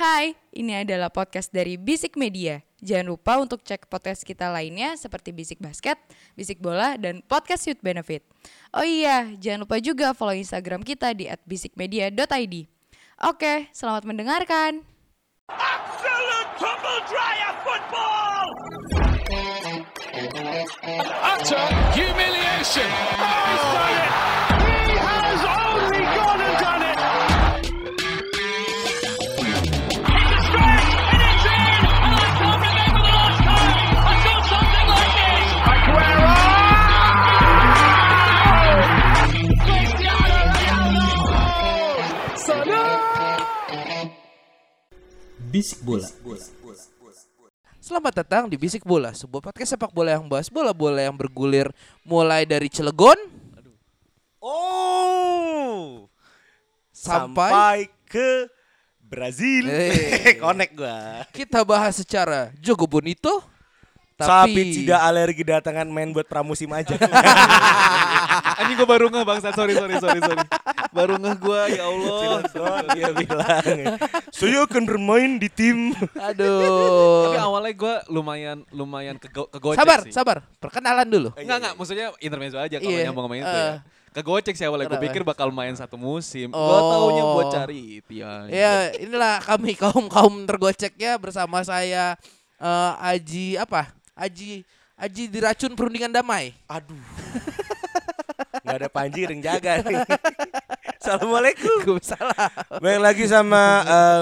Hai, ini adalah podcast dari Bisik Media. Jangan lupa untuk cek podcast kita lainnya seperti Bisik Basket, Bisik Bola, dan Podcast Youth Benefit. Oh iya, jangan lupa juga follow Instagram kita di @bisikmedia.id. Oke, selamat mendengarkan. Absolute tumble dryer football! utter humiliation. Oh, he's done it! Bisik bola. Selamat datang di Bisik Bola, sebuah podcast sepak bola yang bahas bola-bola yang bergulir mulai dari Cilegon Oh, sampai, sampai ke Brazil. Eh. Connect gua. kita bahas secara Jogo Bonito. Sapi Tapi tidak alergi datangan main buat pramusim aja. Anjing gue baru ngeh bangsa sorry sorry sorry sorry Baru ngeh gue ya Allah dia bilang. Saya akan bermain di tim. aduh. Tapi awalnya gue lumayan lumayan kego kegocek sabar, sih sabar. Perkenalan dulu. Enggak enggak maksudnya intermezzo aja kalau Iya, nyambung ngomongin itu ya Kegocek sih awalnya gue pikir bakal main satu musim Gue Oh. taunya buat cari itu ya Ya, inilah kami kaum-kaum tergoceknya bersama saya eh, Aji apa? Aji Aji diracun perundingan damai. Aduh. Gak ada Panji yang jaga nih. Assalamualaikum. Gue salah. Baik lagi sama iya,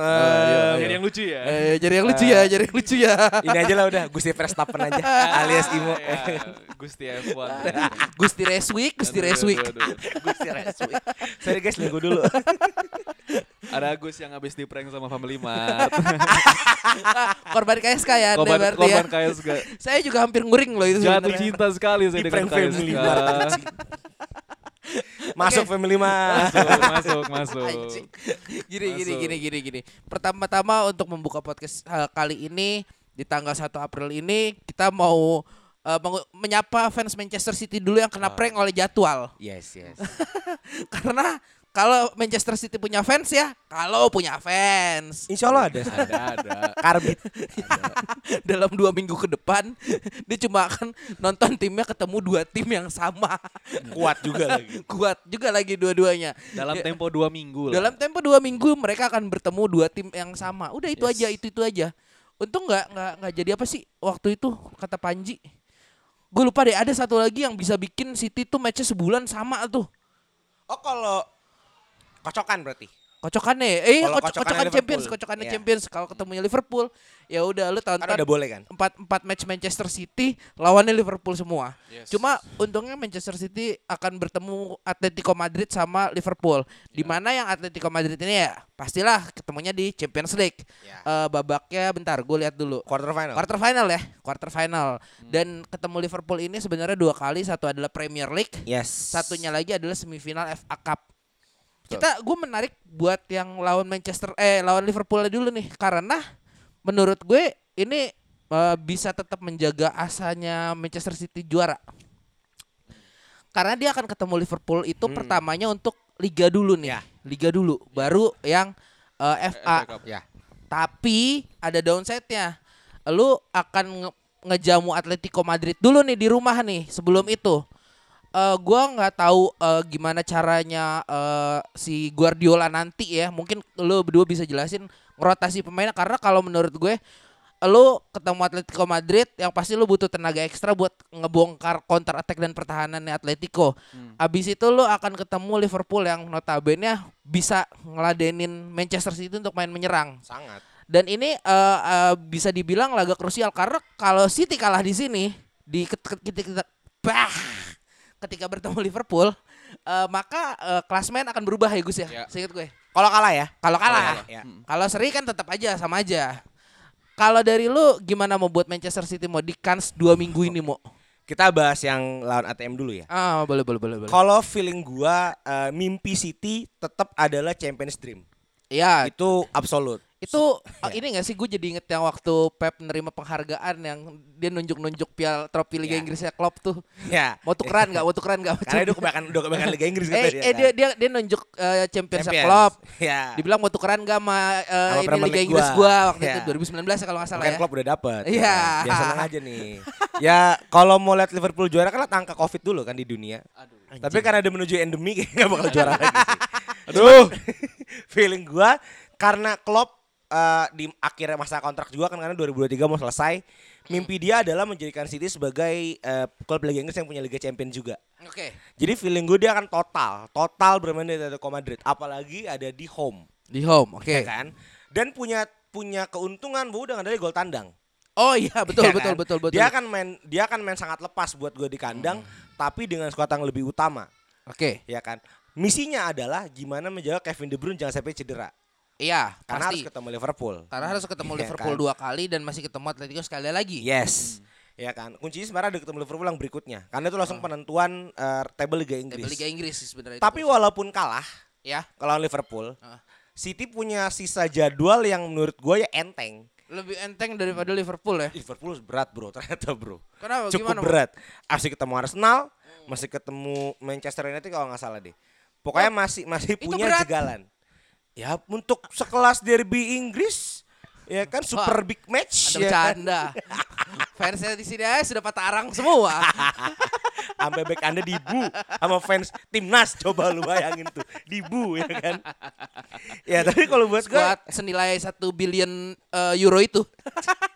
eh, Jadi yang lucu ya Eh, jadi yang lucu ya, jadi yang lucu ya. ini aja lah udah Gusti Verstappen aja alias Imo. Ya, Gusti F1 Gusti Reswick, Gusti Reswick. Gusti Reswi. Sorry guys, nunggu dulu. Ada Agus yang habis di prank sama Family Mart Korban KSK ya, Anda Korban, berarti ya. korban KSK Saya juga hampir nguring loh itu Jatuh sebenarnya. cinta sekali saya Di dengan prank Family Mart. Masuk family mah. Masuk, masuk, masuk. Anjing. Gini gini Masuk. gini gini gini. Pertama-tama untuk membuka podcast eh, kali ini di tanggal 1 April ini kita mau mengu- menyapa fans Manchester City dulu yang kena prank oleh jadwal. Yes, yes. Karena kalau Manchester City punya fans ya, kalau punya fans Insya Allah ada. Ada, ada. Karbit. dalam dua minggu ke depan dia cuma akan nonton timnya ketemu dua tim yang sama Kuat juga lagi. kuat juga lagi dua-duanya Dalam Ya, tempo dua minggu lah. dalam tempo dua minggu mereka akan bertemu dua tim yang sama udah itu aja itu itu aja untung nggak nggak nggak jadi apa sih waktu itu kata Panji gue lupa deh ada satu lagi yang bisa bikin City tuh matchnya sebulan sama tuh Oh kalau kocokan berarti. kocokannya eh Kalau koco- kocokannya kocokan Liverpool. Champions kocokannya Iya. Champions kalau ketemunya Liverpool ya udah lu Kan tonton udah boleh kan? empat empat match Manchester City lawannya Liverpool semua. Yes. Cuma untungnya Manchester City akan bertemu Atletico Madrid sama Liverpool. Di mana yang Atletico Madrid ini ya pastilah ketemunya di Champions League. Ya. Eh, babaknya bentar gue lihat dulu. Quarter final. Quarter final ya, quarter final. Dan ketemu Liverpool ini sebenarnya dua kali, satu adalah Premier League, Yes. satunya lagi adalah semifinal FA Cup. Kita gue menarik buat yang lawan Manchester eh lawan Liverpool dulu nih karena menurut gue ini eh, bisa tetap menjaga asanya Manchester City juara. Karena dia akan ketemu Liverpool itu Hmm. pertamanya untuk liga dulu nih. Ya. Liga dulu, baru yang eh, FA. Cup. Ya. Tapi ada downside-nya. Lu akan nge- ngejamu Atletico Madrid dulu nih di rumah nih sebelum itu. Eh gua nggak tahu eh, gimana caranya eh, si Guardiola nanti ya. Mungkin lu berdua bisa jelasin rotasi pemainnya karena kalau menurut gue lu ketemu Atletico Madrid yang pasti lu butuh tenaga ekstra buat ngebongkar counter attack dan pertahanannya Atletico. Abis itu lu akan ketemu Liverpool yang notabene bisa ngeladenin Manchester City untuk main menyerang. Sangat. Dan ini eh, eh, bisa dibilang laga krusial karena kalau City kalah di sini di ket- ket- ketika bah, ketika bertemu Liverpool eh, maka eh, klasmen akan berubah ya Gus ya. Ya. Seingat gue. Kalau kalah ya. Kalau kalah, Ya. kalau seri kan tetap aja sama aja. Kalau dari lu gimana mau buat Manchester City mau di kans dua minggu ini mau? Kita bahas yang lawan ATM dulu ya. Ah boleh boleh boleh boleh. Kalau feeling gua eh, mimpi City tetap adalah Champions Dream. Ya Itu absolut. Itu uh, ini gak sih gue jadi inget yang waktu Pep nerima penghargaan yang dia nunjuk-nunjuk piala trofi Liga Ya. Inggrisnya Klopp tuh. Ya. Mau tukeran gak? Mau tukeran gak? Karena itu kebanyakan udah kebanyakan Liga Inggris gitu eh, dia. eh kan. dia dia dia nunjuk uh, Champions, Champions. Klopp. Ya. Dibilang mau tukeran gak sama, uh, Sama ini Liga Inggris gua. gua waktu Ya. itu 2019 ya kalau gak salah Kan ya. Klopp udah dapet. Iya. Dia seneng aja nih. ya kalau mau lihat Liverpool juara kan lihat angka Covid dulu kan di dunia. Tapi karena dia menuju endemi kayaknya bakal juara lagi sih. Aduh. Feeling gua karena Klopp eh, di akhir masa kontrak juga kan karena 2023 mau selesai. Mimpi dia adalah menjadikan City sebagai eh, klub Liga Inggris yang punya Liga Champion juga. Oke. Jadi feeling gue dia akan total, total bermain di Atletico Madrid, apalagi ada di home, Di home, oke. ya kan? Dan punya punya keuntungan udah nggak ada gol tandang. Oh iya betul Ya betul kan? betul betul. Dia akan main dia akan main sangat lepas buat gue di kandang, tapi dengan skuad yang lebih utama, Oke. ya kan? Misinya adalah gimana menjaga Kevin De Bruyne jangan sampai cedera. Iya, Karena pasti. harus ketemu Liverpool. Karena harus ketemu Iya Liverpool kan? dua kali dan masih ketemu Atletico sekali lagi. Yes. Ya kan? Kuncinya sebenarnya ada ketemu Liverpool yang berikutnya. Karena itu langsung penentuan eh, table Liga Inggris. Table Liga Inggris sebenarnya. itu. Tapi walaupun kalah ya kalau Liverpool, Ah. City punya sisa jadwal yang menurut gue ya enteng. lebih enteng daripada Liverpool ya. Liverpool berat bro, ternyata bro. Kenapa? Cukup Gimana, berat. Masih ketemu Arsenal, masih ketemu Manchester United kalau nggak salah deh. Pokoknya masih masih itu punya berat. jegalan. Ya untuk sekelas derby Inggris, ya kan super big match. Ada ya kan? bercanda. Fansnya di sini aja sudah patah arang semua. Sampai back Anda dibu sama fans timnas. Coba lu bayangin tuh, dibu ya kan. Ya tapi kalau buat gue, senilai satu billion eh, euro itu.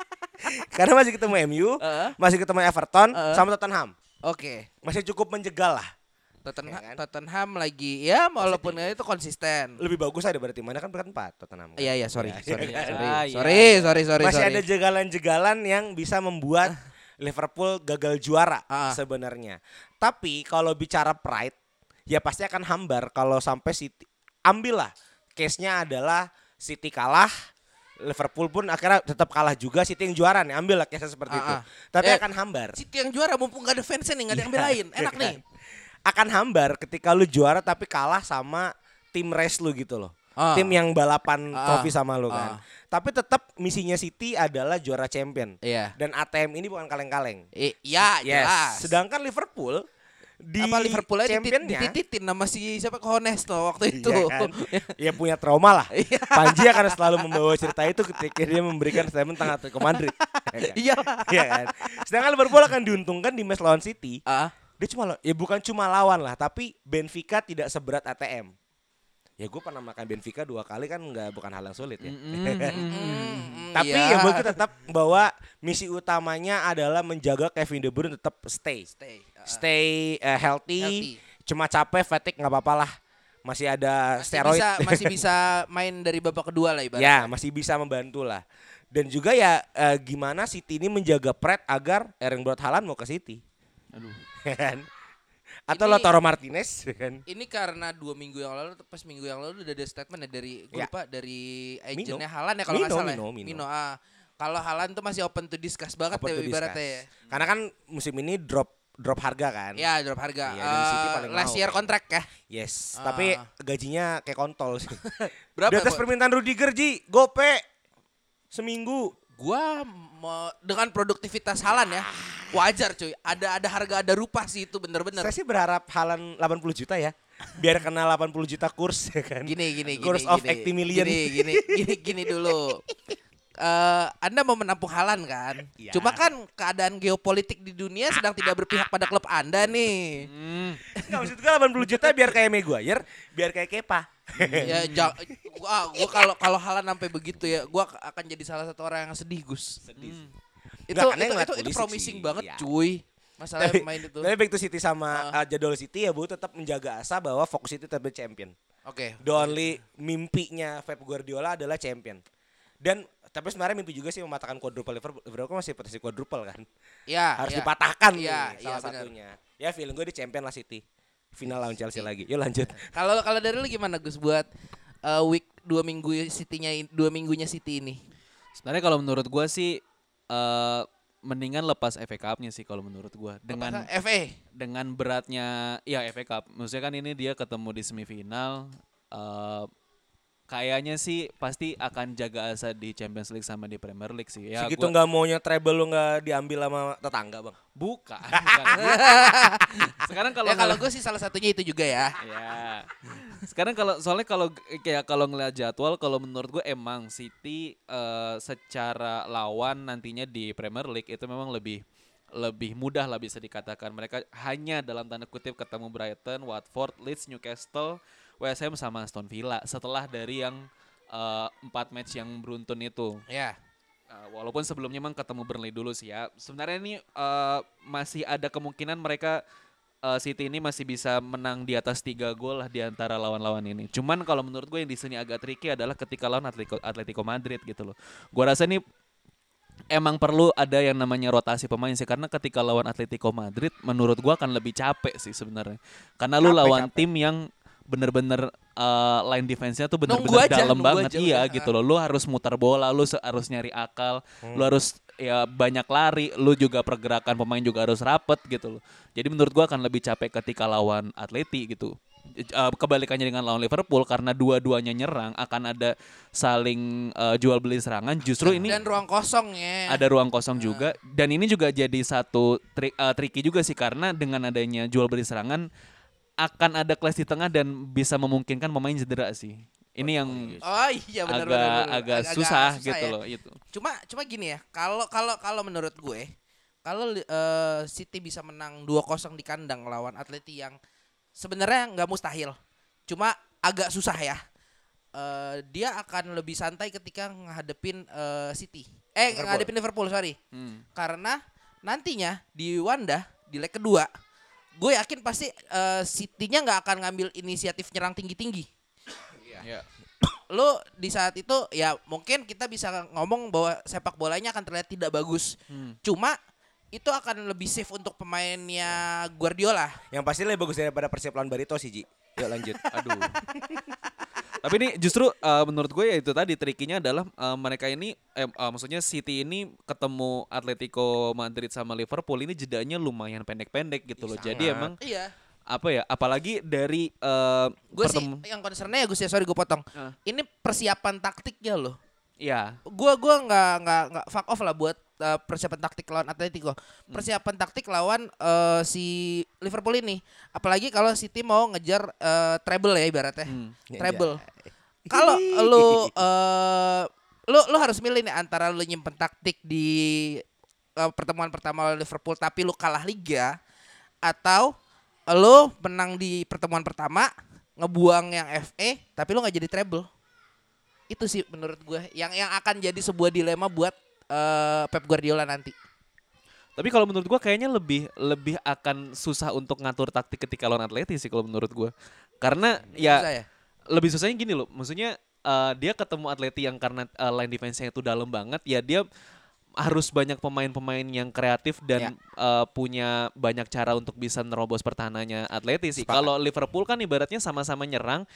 karena masih ketemu MU, Heeh. masih ketemu Everton, Heeh. sama Tottenham. Oke. Masih cukup menjegal lah. Tottenham, Ya kan? Tottenham lagi ya walaupun itu konsisten. Lebih bagus aja daripada timnya kan peringkat 4 Tottenham. kan? Iya iya sorry Ya, sorry iya kan? sorry Ah, iya, sorry iya. sorry sorry Masih sorry. ada jegalan-jegalan yang bisa membuat Liverpool gagal juara Ah. sebenarnya. Tapi kalau bicara pride, ya pasti akan hambar kalau sampai City ambillah case-nya adalah City kalah, Liverpool pun akhirnya tetap kalah juga, City yang juara nih, ambillah case seperti Ah, itu. Tapi Eh, akan hambar. City yang juara mumpung gak ada fansnya nih gak ada yang belain enak nih. Akan hambar ketika lu juara tapi kalah sama tim race lu gitu loh. Ah. Tim yang balapan Ah. trofi sama lu kan. Ah. Tapi tetap misinya City adalah juara champion. Iya. Dan ATM ini bukan kaleng-kaleng. Eh, ya Yes. jelas. Sedangkan Liverpool di apa Liverpool aja championnya ditititin sama si siapa Honesto waktu itu. Iya kan? ya punya trauma lah. Iya. Panji akan selalu membawa cerita itu ketika dia memberikan statement tentang Atletico Madrid. Ya kan? Iya. Iya kan? Sedangkan Liverpool akan diuntungkan di match lawan City. Ah, Dia cuma ya bukan cuma lawan lah, tapi Benfica tidak seberat ATM. Ya gue pernah makan Benfica dua kali kan nggak bukan hal yang sulit ya. mm, Tapi iya. ya gue tetap bahwa misi utamanya adalah menjaga Kevin De Bruyne tetap stay. stay. Ah, Stay uh, healthy. Healthy. Cuma capek, fatigue nggak apa-apa lah. Masih ada masih steroid. bisa masih bisa main dari babak kedua lah ibaratnya. ya, masih bisa membantu lah. Dan juga ya eh, gimana City ini menjaga Pret agar Erling Braut Haaland mau ke City. Aduh. Ya kan? Atau Ini- Lautaro Martinez ya kan? Ini karena dua minggu yang lalu, pas minggu yang lalu udah ada statement ya dari gue Ya. lupa dari Mino. agentnya Halan ya kalau nggak Mino, salah. Mino, ya. Mino. ah. Kalau Halan tuh masih open to discuss banget Open ya to ibaratnya ya. discuss. Karena kan musim ini drop drop harga kan. Ya drop harga. Iya, City Eh, paling last year kontrak ya. Yes, Ah. tapi gajinya kayak kontol sih. Berapa? Di atas permintaan Rudiger Ji, gope seminggu. Gua mau dengan produktivitas Halan ya. Wajar cuy. Ada ada harga ada rupa sih itu bener-bener. Saya sih berharap Halan 80 juta ya. Biar kena 80 juta kurs ya kan. Gini gini gini. Course of gini, 80 million. Gini gini gini, gini dulu. Eh, anda mau menampung Halan kan? Iya. Cuma kan keadaan geopolitik di dunia sedang tidak berpihak pada klub Anda nih. Enggak maksud gue 80 juta biar kayak Maguire, biar kayak Kepa. ya ja- gua gua kalau kalau Halan sampai begitu ya, gua akan jadi salah satu orang yang sedih, Gus. Sedih. Itu Nggak, itu, itu, itu promising sih, banget, iya. cuy. Masalah tapi, main itu. tapi back to City sama Ah. uh, jadwal City ya Bu tetap menjaga asa bahwa fokus City tetap champion. Oke. The only mimpinya Pep Guardiola adalah champion. Dan tapi sebenarnya mimpi juga sih mematahkan quadruple Liverpool. Liverpool kan masih potensi quadruple kan. Ya, Harus ya. dipatahkan Iya, nih iya, salah benar. satunya. Ya feeling gue di champion lah City. Final lawan Chelsea lagi. Yuk lanjut. Kalau kalau dari lu gimana, Gus buat eh, week dua minggu City-nya dua minggunya City ini? Sebenarnya kalau menurut gua sih eh mendingan lepas FA Cup-nya sih kalau menurut gua dengan Apakah FA. dengan beratnya ya FA Cup. Maksudnya kan ini dia ketemu di semifinal eh kayaknya sih pasti akan jaga asa di Champions League sama di Premier League sih. Ya, Segitu gua- nggak maunya treble lu nggak diambil sama tetangga bang. bukan. bukan. Sekarang kalau ya kalau gue sih salah satunya itu juga ya. Ya. Sekarang kalau soalnya kalau kayak kalau ngeliat jadwal kalau menurut gue emang City eh, secara lawan nantinya di Premier League itu memang lebih lebih mudah lah bisa dikatakan mereka hanya dalam tanda kutip ketemu Brighton, Watford, Leeds, Newcastle, Ham sama Aston Villa setelah dari yang eh, empat match yang beruntun itu. Ya. Uh, walaupun sebelumnya memang ketemu Burnley dulu sih ya. Sebenarnya ini uh, masih ada kemungkinan mereka uh, City ini masih bisa menang di atas tiga gol lah di antara lawan-lawan ini. Cuman kalau menurut gue yang di sini agak tricky adalah ketika lawan Atletico, Atletico Madrid gitu loh. Gua rasa ini emang perlu ada yang namanya rotasi pemain sih karena ketika lawan Atletico Madrid menurut gua akan lebih capek sih sebenarnya. Karena lu Capek, lawan capek. tim yang bener-bener uh, line defense-nya tuh bener-bener aja, dalam banget. aja iya udah. gitu loh. Lu harus muter bola, lu se- harus nyari akal, lu harus ya banyak lari, lu juga pergerakan pemain juga harus rapet gitu loh. Jadi menurut gua akan lebih capek ketika lawan Atleti gitu. Eh, kebalikannya dengan lawan Liverpool karena dua-duanya nyerang akan ada saling eh, jual beli serangan. Justru ini Dan ruang kosongnya. ada ruang kosong juga dan ini juga jadi satu trik eh, tricky juga sih karena dengan adanya jual beli serangan akan ada clash di tengah dan bisa memungkinkan pemain cedera sih. Ini yang Oh iya benar agak benar, benar. agak susah gitu ya. loh itu. Cuma cuma gini ya, kalau kalau kalau menurut gue, kalau eh, City bisa menang 2-0 di kandang lawan Atleti yang sebenarnya nggak mustahil. Cuma agak susah ya. Eh, dia akan lebih santai ketika ngadepin eh, City. Eh, Liverpool. ngadepin Liverpool, sorry. Hmm. Karena nantinya di Wanda di leg kedua, gue yakin pasti eh, City-nya nggak akan ngambil inisiatif nyerang tinggi-tinggi Ya. lu di saat itu ya mungkin kita bisa ngomong bahwa sepak bolanya akan terlihat tidak bagus. Hmm. Cuma itu akan lebih safe untuk pemainnya Guardiola. Yang pasti lebih bagus daripada Persib lawan Barito sih Ji. Yuk lanjut. Aduh. Tapi ini justru eh, menurut gue ya itu tadi trikinya adalah eh, mereka ini eh, eh, maksudnya City ini ketemu Atletico Madrid sama Liverpool ini jedanya lumayan pendek-pendek gitu loh. Jadi Sangat. emang Iya. apa ya apalagi dari eh, Gue sih yang concernnya ya Gus ya sorry gue potong. Ah. Ini persiapan taktiknya loh. ya Gua gua nggak nggak nggak fuck off lah buat uh, persiapan taktik lawan Atletico. Persiapan taktik lawan uh, si Liverpool ini. Apalagi kalau City mau ngejar uh, treble ya ibaratnya. Hmm. Treble. Kalau lu uh, lu lu harus milih nih antara lu nyimpen taktik di uh, pertemuan pertama lawan Liverpool tapi lu kalah liga atau lu menang di pertemuan pertama ngebuang yang FA tapi lu nggak jadi treble itu sih menurut gue yang yang akan jadi sebuah dilema buat eh, Pep Guardiola nanti. Tapi kalau menurut gua kayaknya lebih lebih akan susah untuk ngatur taktik ketika lawan Atleti sih kalau menurut gua. Karena ya Susah ya? lebih susahnya gini loh. Maksudnya eh, dia ketemu Atleti yang karena eh, line defense-nya itu dalam banget ya dia harus banyak pemain-pemain yang kreatif dan eh, punya banyak cara untuk bisa nerobos pertahanannya Atleti sih. Kalau Liverpool kan ibaratnya sama-sama nyerang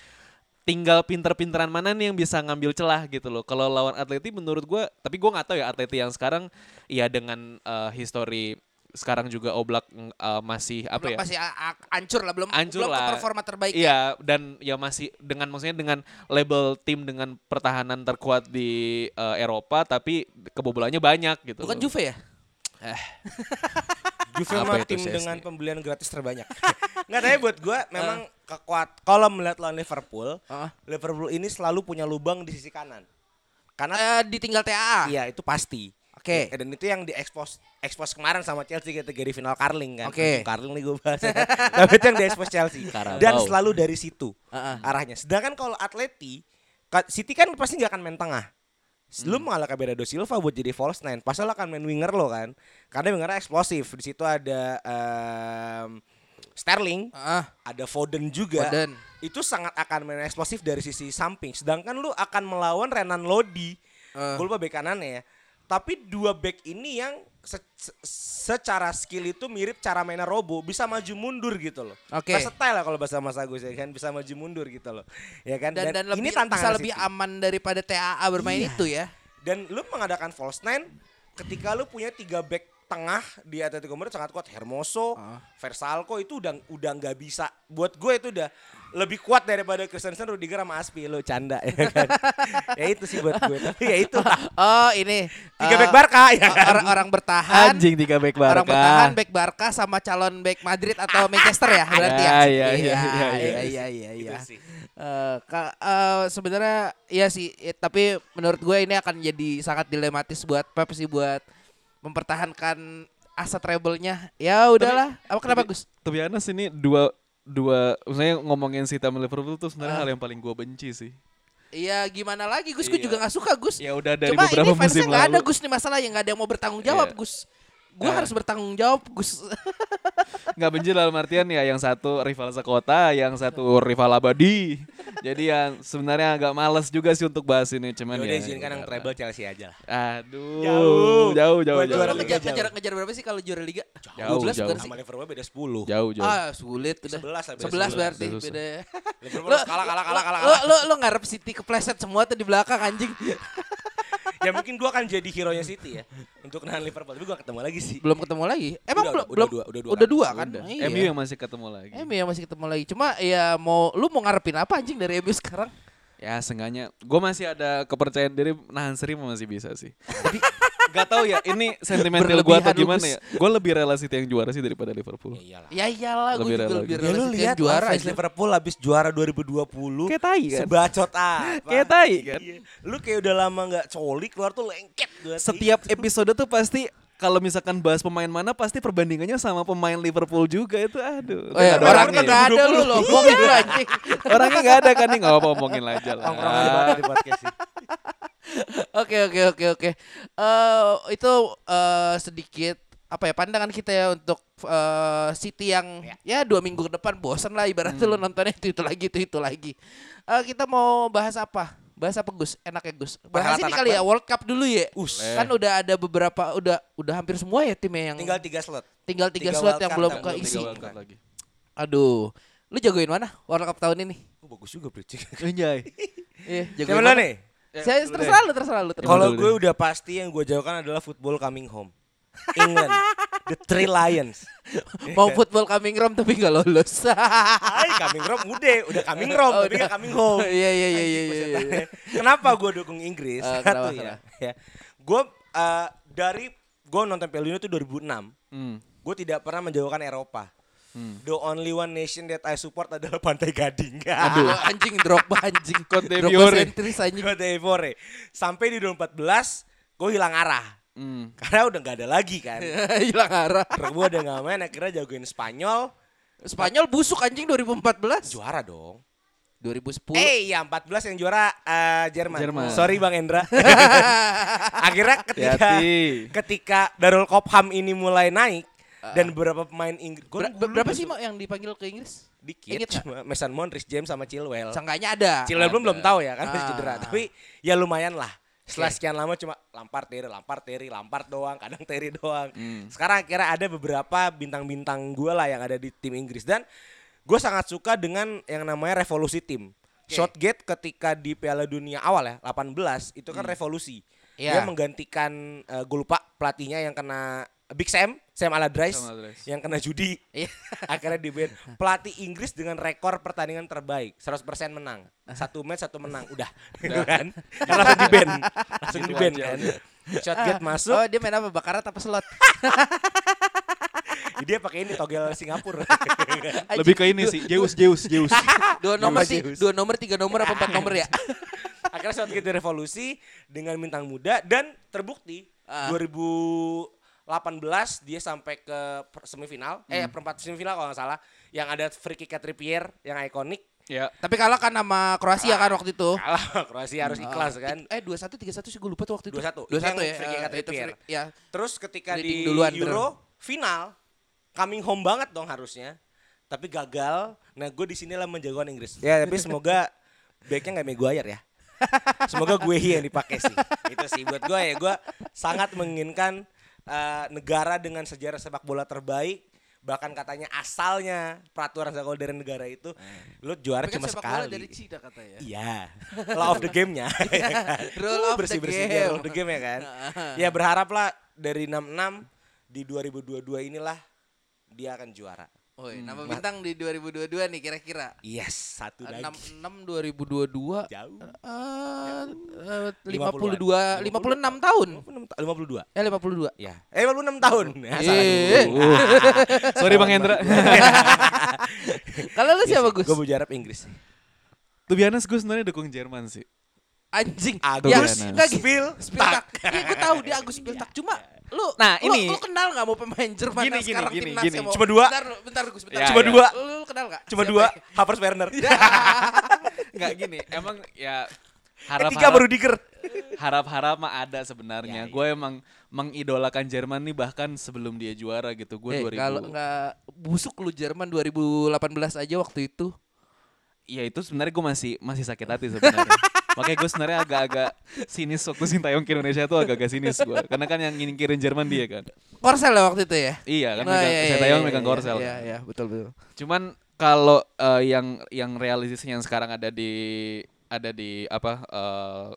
tinggal pinter-pinteran mana nih yang bisa ngambil celah gitu loh. Kalau lawan Atleti menurut gua, tapi gua nggak tahu ya Atleti yang sekarang ya dengan eh, history sekarang juga Oblak eh, masih apa ya? masih a- a- hancur lah belum Hancur belum ke lah. performa terbaik. Iya dan ya masih dengan maksudnya dengan label tim dengan pertahanan terkuat di eh, Eropa tapi kebobolannya banyak gitu. Bukan loh. Juve ya? Juve Apa mah tim dengan pembelian gratis terbanyak. Nggak tapi buat gua memang kekuat. Kalau melihat lawan Liverpool, Heeh. Liverpool ini selalu punya lubang di sisi kanan. Karena Eh, ditinggal TAA. iya itu pasti. Oke. Ya, Dan itu yang diekspos ekspos kemarin sama Chelsea di final Carling kan. Oke. Aduh, Carling nih gue bahas. Tapi itu yang diekspos Chelsea. Carabao. Dan selalu dari situ Heeh. arahnya. Sedangkan kalau Atleti, City kan pasti nggak akan main tengah. Lu mengalahkan Bernardo Silva buat jadi false nine, pasti lo akan main winger lo kan. Karena wingernya eksplosif. Di situ ada em, Sterling, Heeh. ada Foden juga. Foden. Itu sangat akan main eksplosif dari sisi samping. Sedangkan lu akan melawan Renan Lodi. Eh. Gue lupa bek kanannya ya. Tapi dua back ini yang se- se- secara skill itu mirip cara mainnya Robo, bisa maju mundur gitu loh. Oke. Versatile lah kalau bahasa Mas Agus ya kan, bisa maju mundur gitu loh. Ya kan? Dan, dan, lebih, ini bisa tantangan lebih City. aman daripada TAA bermain Iya. itu ya. Dan lu mengadakan false nine ketika lu punya tiga back tengah di Atletico Madrid sangat kuat Hermoso, Ah. Versalco itu udah udah nggak bisa. Buat gue itu udah lebih kuat daripada Christensen, Rudiger sama Aspi lo canda ya kan. ya itu sih buat gue. Tapi ya itu lah. Oh ini Tiga eh, back Barca ya kan. orang orang bertahan. Anjing tiga back Orang Barca. bertahan back Barca sama calon back Madrid atau Manchester ya berarti ya. Ya, iya, iya, iya, iya iya. iya iya iya. Eh, ka- eh, sebenarnya iya sih, tapi menurut gue ini akan jadi sangat dilematis buat Pep sih buat mempertahankan asa treble-nya. Ya udahlah. Apa kenapa tapi- Gus? Be honest ini dua dua maksudnya ngomongin City sama Liverpool tuh sebenarnya Ah. hal yang paling gue benci sih. Iya gimana lagi Gus? Gue Iya. juga gak suka Gus. Ya udah dari Cuma beberapa ini fansnya musim nggak ada lalu. Gus nih masalah yang nggak ada yang mau bertanggung jawab Iya. Gus. Gue Eh. harus bertanggung jawab Gus. nggak benci dalam artian ya yang satu rival sekota, yang satu rival abadi. Jadi yang sebenarnya agak males juga sih untuk bahas ini cuman Yaudah ya. izinkan yang treble Chelsea aja lah. Aduh, Jauh. jauh, jauh, jauh. jauh. ngejar, jauh. ngejar, ngejar berapa sih kalau juara liga? Jauh, 12 jauh. Sama Liverpool beda 10. Jauh, jauh. Ah sulit udah. 11 lah, beda 11 berarti Susah. beda. Liverpool Lo- kalah kalah kalah kalah. Lo lo lo ngarep City kepleset semua tuh di belakang anjing. Ya mungkin gua akan jadi hero nya City ya untuk nahan Liverpool tapi gua ketemu lagi sih. belum ketemu lagi. Emang Udah, belum udah, belum dua, udah dua udah kan? dua kan? Udah. Iya. MU yang masih ketemu lagi. MU yang masih ketemu lagi. Cuma ya mau lu mau ngarepin apa anjing dari MU sekarang? Ya seenggaknya gue masih ada kepercayaan diri nahan seri masih bisa sih. Tapi gak tahu ya ini sentimental gue atau lu, gimana ya. Gue lebih rela City yang juara sih daripada Liverpool. Ya iyalah. Ya iyalah gue Lebih juga rela lebih gitu. Ya rela lu City lihat yang juara aja. Liverpool habis juara 2020. Kayak tai kan? Sebacot apa? Kayak tai kan? Iya. Lu kayak udah lama nggak coli keluar tuh lengket gua. Setiap episode tuh pasti kalau misalkan bahas pemain mana pasti perbandingannya sama pemain Liverpool juga itu aduh. Oh, iya, ada orangnya orangnya. nggak ada lu loh, ngomongin lu anjing. Orangnya nggak ada kan nih nggak apa-apa omongin aja lah. Di podcast. Oke oke oke oke. Eh itu eh, sedikit apa ya pandangan kita ya untuk eh, City yang ya. dua minggu ke depan bosan lah ibaratnya lu nontonnya itu itu lagi itu itu lagi. Eh, kita mau bahas apa? Bahas apa Gus? Enak ya Gus. Bahas ini kali ya World Cup dulu ya. Us. Kan udah ada beberapa udah udah hampir semua ya timnya yang Tinggal tiga slot. tinggal tiga, tiga slot yang belum keisi. Aduh. Lu jagoin mana World Cup tahun ini? Oh, bagus juga Bricik. Anjay. Iya, Siapa jagoin mana? nih? Saya terserah lu, terserah lu. terserah Kalau gue udah pasti yang gue jauhkan adalah football coming home. England. The Three Lions. Mau football coming home tapi nggak lolos. Hai, coming home udah, udah coming home Oh, tapi udah. gak coming home. Iya iya iya iya iya. iya. Kenapa gue dukung Inggris? Eh, Satu kenapa, ya. ya. Gue eh, dari gue nonton Piala Dunia itu 2006. Hmm. Gue tidak pernah menjauhkan Eropa. The only one nation that I support adalah Pantai Gading. Aduh, anjing Drogba anjing. Cote Drogba d'Ivoire. sentris anjing. Cote d'Ivoire. Sampai di 2014 gue hilang arah. Hmm. Karena udah gak ada lagi kan. Hilang arah. Drogba udah gak main akhirnya jagoin Spanyol. Spanyol busuk anjing 2014. Juara dong. 2010. Eh ya 14 yang juara eh, Jerman. Jerman. Sorry Bang Endra. Akhirnya ketika ketika Darul Kopham ini mulai naik dan beberapa pemain Inggris Ber- ber- berapa sih yang dipanggil ke Inggris? dikit Ingat nggak? cuma Mason Mount, Rhys James sama Chilwell. Sangkanya ada. Chilwell belum belum tahu ya kan masih Ah. cedera. Tapi ya lumayan lah. Setelah sekian lama cuma Lampard Terry, Lampard Terry, Lampard doang, kadang Terry doang. Hmm. Sekarang akhirnya ada beberapa bintang-bintang gue lah yang ada di tim Inggris dan gue sangat suka dengan yang namanya revolusi tim. Shotgate ketika di Piala Dunia awal ya 18 itu kan revolusi. Dia Hmm. Iya. menggantikan eh, gue lupa pelatihnya yang kena Big Sam, Sam Allardyce, yang kena judi. Iya. akhirnya di band. Pelatih Inggris dengan rekor pertandingan terbaik, 100% menang. Satu match satu menang, udah. Gitu kan? kan langsung di band. Langsung di band kan. Shotgun ah. masuk. Oh, dia main apa? Bakarat apa slot? dia pakai ini togel Singapura. Lebih ke ini sih, Zeus, Zeus, Zeus. dua nomor sih, dua nomor, tiga nomor apa empat nomor ya? Akhirnya saat kita revolusi dengan bintang muda dan terbukti ah. uh. 2000 18 dia sampai ke semifinal, eh, hmm. eh perempat semifinal kalau nggak salah, yang ada free kick Trippier yang ikonik. Ya. Tapi kalah kan sama Kroasia kan waktu itu. Kalah, Kroasia harus hmm. ikhlas oh. kan. Eh 21 31 sih gue lupa tuh waktu itu. dua satu dua satu ya. Free kick uh, Trippier. Free, ya. Terus ketika Leading di duluan, Euro bener. final coming home banget dong harusnya. Tapi gagal. Nah, gue di sinilah menjagoan Inggris. Ya, tapi semoga backnya nggak meguayar ya. Semoga gue yang dipakai sih. Itu sih buat gue ya, gue sangat menginginkan eh, negara dengan sejarah sepak bola terbaik bahkan katanya asalnya peraturan sepak bola dari negara itu lu juara Tapi kan cuma sepak bola sekali. dari Cina katanya. Iya. Law of the game-nya. Rule of the bersih bersih game. rule of the game ya kan. ya berharaplah dari 66 di 2022 inilah dia akan juara. Woi, nama bintang di 2022 nih kira-kira. Yes, satu lagi. 66 2022 Jauh. 50-an. 52 56 tahun. 52. Eh 52. Ya. Eh 56 tahun. Ya, salah Eh. Sorry Bang Hendra. Kalau lu siapa Gus? Gue mau jarap Inggris. Tuh biasa gue sebenarnya dukung Jerman sih. Anjing. Agus Ya. Spill Spiltak. Iya, gue tahu dia Agus Spiltak. Cuma lu Nah, lu, ini- lu kenal nggak mau pemain Jerman Gini, yang gini, sekarang gini, timnas gini. yang mau- Cuma dua. Bentar, bentar Gus, bentar. Ya, Cuma ya. dua. Lu, lu kenal nggak? Cuma Siapa dua. ya? Havertz Werner. Enggak gini, emang ya Eh, harap tiga baru diker. harap-harap mah ada sebenarnya. Ya, ya. Gue emang mengidolakan Jerman nih bahkan sebelum dia juara gitu. Gue Eh, 2000. kalau nggak busuk lu Jerman 2018 aja waktu itu. Ya itu sebenarnya gue masih masih sakit hati sebenarnya. Makanya gue sebenarnya agak-agak sinis waktu Sintayong ke Indonesia tuh agak-agak sinis gue. Karena kan yang nyingkirin Jerman dia kan. Korsel ya waktu itu ya? Iya kan megang, iya, iya, Sintayong iya, megang iya, korsel. Iya, iya, betul betul. Cuman kalau eh, yang yang realistisnya yang sekarang ada di ada di apa eh,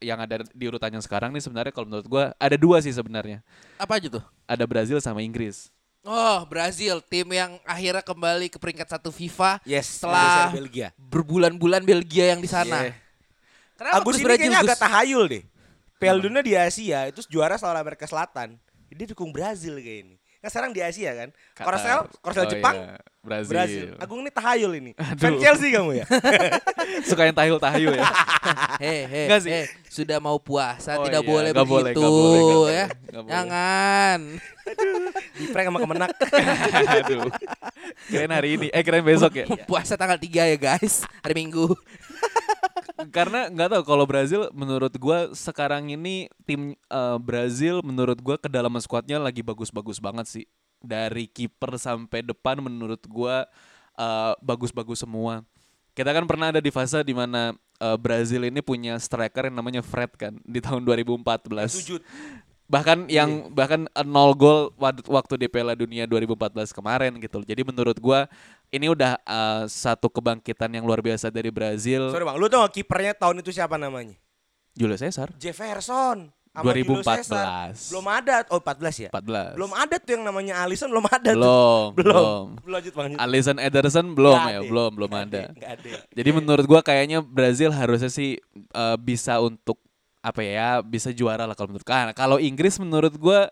yang ada di urutannya sekarang nih sebenarnya kalau menurut gua ada dua sih sebenarnya. Apa aja tuh? Ada Brazil sama Inggris. Oh, Brazil, tim yang akhirnya kembali ke peringkat satu FIFA Yes. setelah Belgia. berbulan-bulan Belgia yang di sana. Iya. Kenapa Agus Brazil, kayaknya Gus? agak tahayul deh. Piala Dunia di Asia itu juara selalu Amerika Selatan. Dia dukung Brazil kayak ini. Kan sekarang di Asia kan. Korsel, Korsel Oh, Jepang, iya. Brazil. Brazil. Agung ini tahayul ini. Aduh. Fan Chelsea kamu ya? Suka yang tahil-tahil ya. Hei, hei, Enggak sih. hei, sudah mau puasa, Oh tidak iya, boleh nggak begitu boleh, boleh, nggak boleh, ya. nggak boleh. Jangan. Di prank sama kemenak. Aduh. Kirain hari ini, eh kirain besok ya. Puasa tanggal 3 ya guys, hari Minggu. Karena nggak tahu kalau Brazil menurut gua sekarang ini tim eh, Brazil menurut gua kedalaman skuadnya lagi bagus-bagus banget sih. Dari kiper sampai depan menurut gua eh, bagus-bagus semua. Kita kan pernah ada di fase di mana eh, Brazil ini punya striker yang namanya Fred kan di tahun 2014. Sujud. Bahkan yang bahkan eh, nol gol waktu di Piala Dunia 2014 kemarin gitu. Jadi menurut gua ini udah eh, satu kebangkitan yang luar biasa dari Brazil. Sorry bang, lu tau gak kipernya tahun itu siapa namanya? Julio Cesar. Jefferson. sama 2014. Julio Cesar. Belum ada. Oh 14 ya? 14. Belum ada tuh yang namanya Alisson belum ada tuh. belum, Belum. Belum lanjut bang. Alisson Ederson belum Nggak ya, ada. belum, belum Nggak ada. Nggak ada. Jadi menurut gua kayaknya Brazil harusnya sih eh, bisa untuk apa ya, bisa juara lah kalau menurut Karena kalau Inggris menurut gua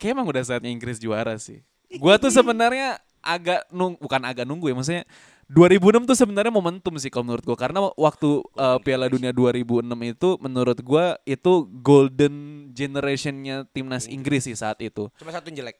kayak emang udah saatnya Inggris juara sih. Gua tuh sebenarnya agak nung bukan agak nunggu ya, maksudnya 2006 tuh sebenarnya momentum sih kalau menurut gua karena waktu eh, Piala Dunia 2006 itu menurut gua itu golden generationnya timnas Inggris sih saat itu. Cuma satu yang jelek.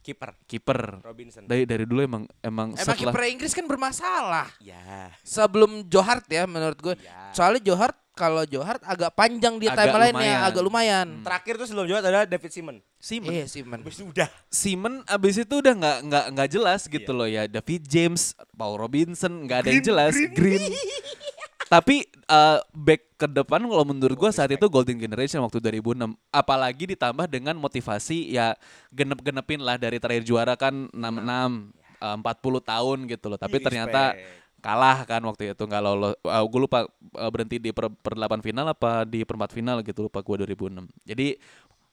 Kiper Kiper Robinson. dari dari dulu emang emang, Emang setelah kiper Inggris kan bermasalah. Ya. Sebelum Johart ya menurut gue. Iya. Soalnya Johart kalau Johart agak panjang dia Agak timeline-nya, lumayan. agak lumayan. Terakhir tuh sebelum juara adalah David Simon. Simon. Iya sih man. Habis itu udah. Simon abis itu udah nggak nggak nggak jelas gitu loh ya David James, Paul Robinson nggak ada yang jelas Green. Tapi eh, back ke depan kalau menurut gua saat itu golden generation waktu 2006 apalagi ditambah dengan motivasi ya genep-genepin lah dari terakhir juara kan 66 eh, 40 tahun gitu loh tapi Ih, ternyata respect. Kalah kan waktu itu nggak lolos. Uh, gue lupa uh, berhenti di per, per delapan final apa di perempat final gitu lupa gue 2006 jadi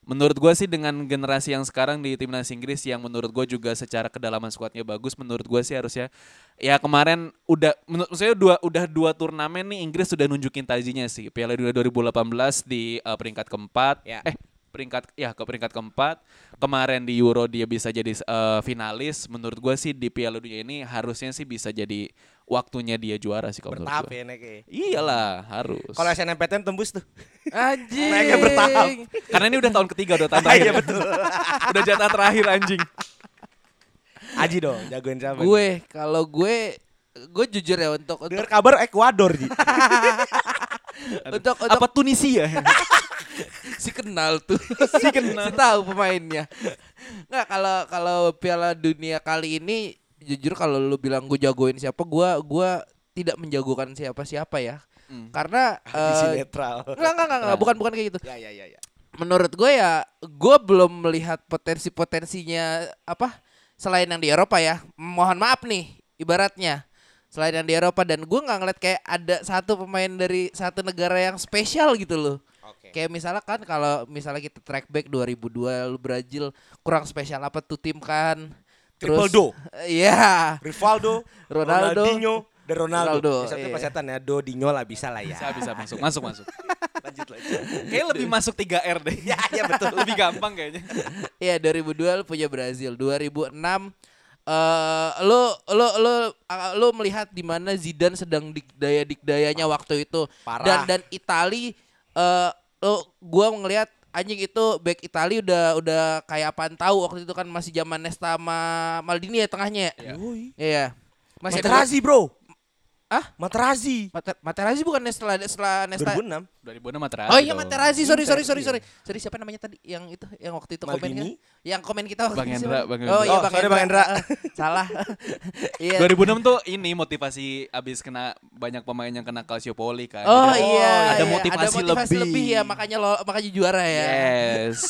menurut gue sih dengan generasi yang sekarang di timnas Inggris yang menurut gue juga secara kedalaman skuadnya bagus menurut gue sih harusnya ya kemarin udah menurut saya dua udah dua turnamen nih Inggris sudah nunjukin tajinya sih. Piala Dunia 2018 di uh, peringkat keempat. Ya. eh peringkat ya ke peringkat keempat. Kemarin di Euro dia bisa jadi uh, finalis. Menurut gue sih di Piala Dunia ini harusnya sih bisa jadi waktunya dia juara sih kalau menurut Bertahap ya naiknya. iyalah harus Kalau SNMPTN tembus tuh. Anjing. Naiknya bertahap. karena ini udah tahun ketiga udah tahun terakhir Iya betul. udah jatah terakhir anjing Aji dong, jagoin siapa? Gue kalau gue gue jujur ya untuk untuk Dengar kabar Ekuador, Ji. untuk, untuk apa Tunisia si kenal tuh si kenal si tahu pemainnya nggak kalau kalau Piala Dunia kali ini jujur kalau lu bilang gue jagoin siapa gue gua tidak menjagokan siapa siapa ya Hmm. karena eh, netral. nggak nggak nggak nggak, bukan bukan kayak gitu Ya ya ya ya. menurut gue ya gue belum melihat potensi potensinya apa selain yang di Eropa ya mohon maaf nih ibaratnya selain yang di Eropa dan gue nggak ngeliat kayak ada satu pemain dari satu negara yang spesial gitu loh. Kayak misalnya kan kalau misalnya kita track back 2002 lu Brazil kurang spesial apa tuh tim kan. Triple Terus- do. Iya. Rivaldo, Ronaldo, Ronaldinho, dan Ronaldo. Ronaldo, Ya, satu iya. persetan ya, do, Dinho lah bisa lah ya. Bisa bisa masuk masuk masuk. lanjut lanjut. Kayak lebih masuk 3 R deh. ya, ya betul. lebih gampang kayaknya. Iya 2002 lu punya Brazil. 2006 eh lu lu lu uh, lu melihat di mana Zidane sedang dikdaya dikdayanya waktu itu. Parah. Dan dan Itali eh lu gua ngelihat anjing itu back Itali udah udah kayak apaan tahu waktu itu kan masih zaman Nesta sama Maldini ya tengahnya. ya? Woi. Iya. Masih ada- Materazzi bro. Ah? Materazzi. Mater- Materazzi bukan setelah setelah Nesta 2006. 2006 Materazzi. Oh iya dong. Materazzi, sorry sorry Inter, sorry iya. sorry. Sorry siapa namanya tadi yang itu yang waktu itu komen kan? Yang komen kita waktu Bang Hendra, siapa? Bang Oh Hendra. iya Oh, Bang sorry, Hendra. Bang Hendra. Ah, Salah. Iya. 2006 tuh ini motivasi abis kena banyak pemain yang kena Calciopoli kan. Oh iya, ada iya. motivasi, ada motivasi lebih. ya makanya lo makanya juara ya. Yes.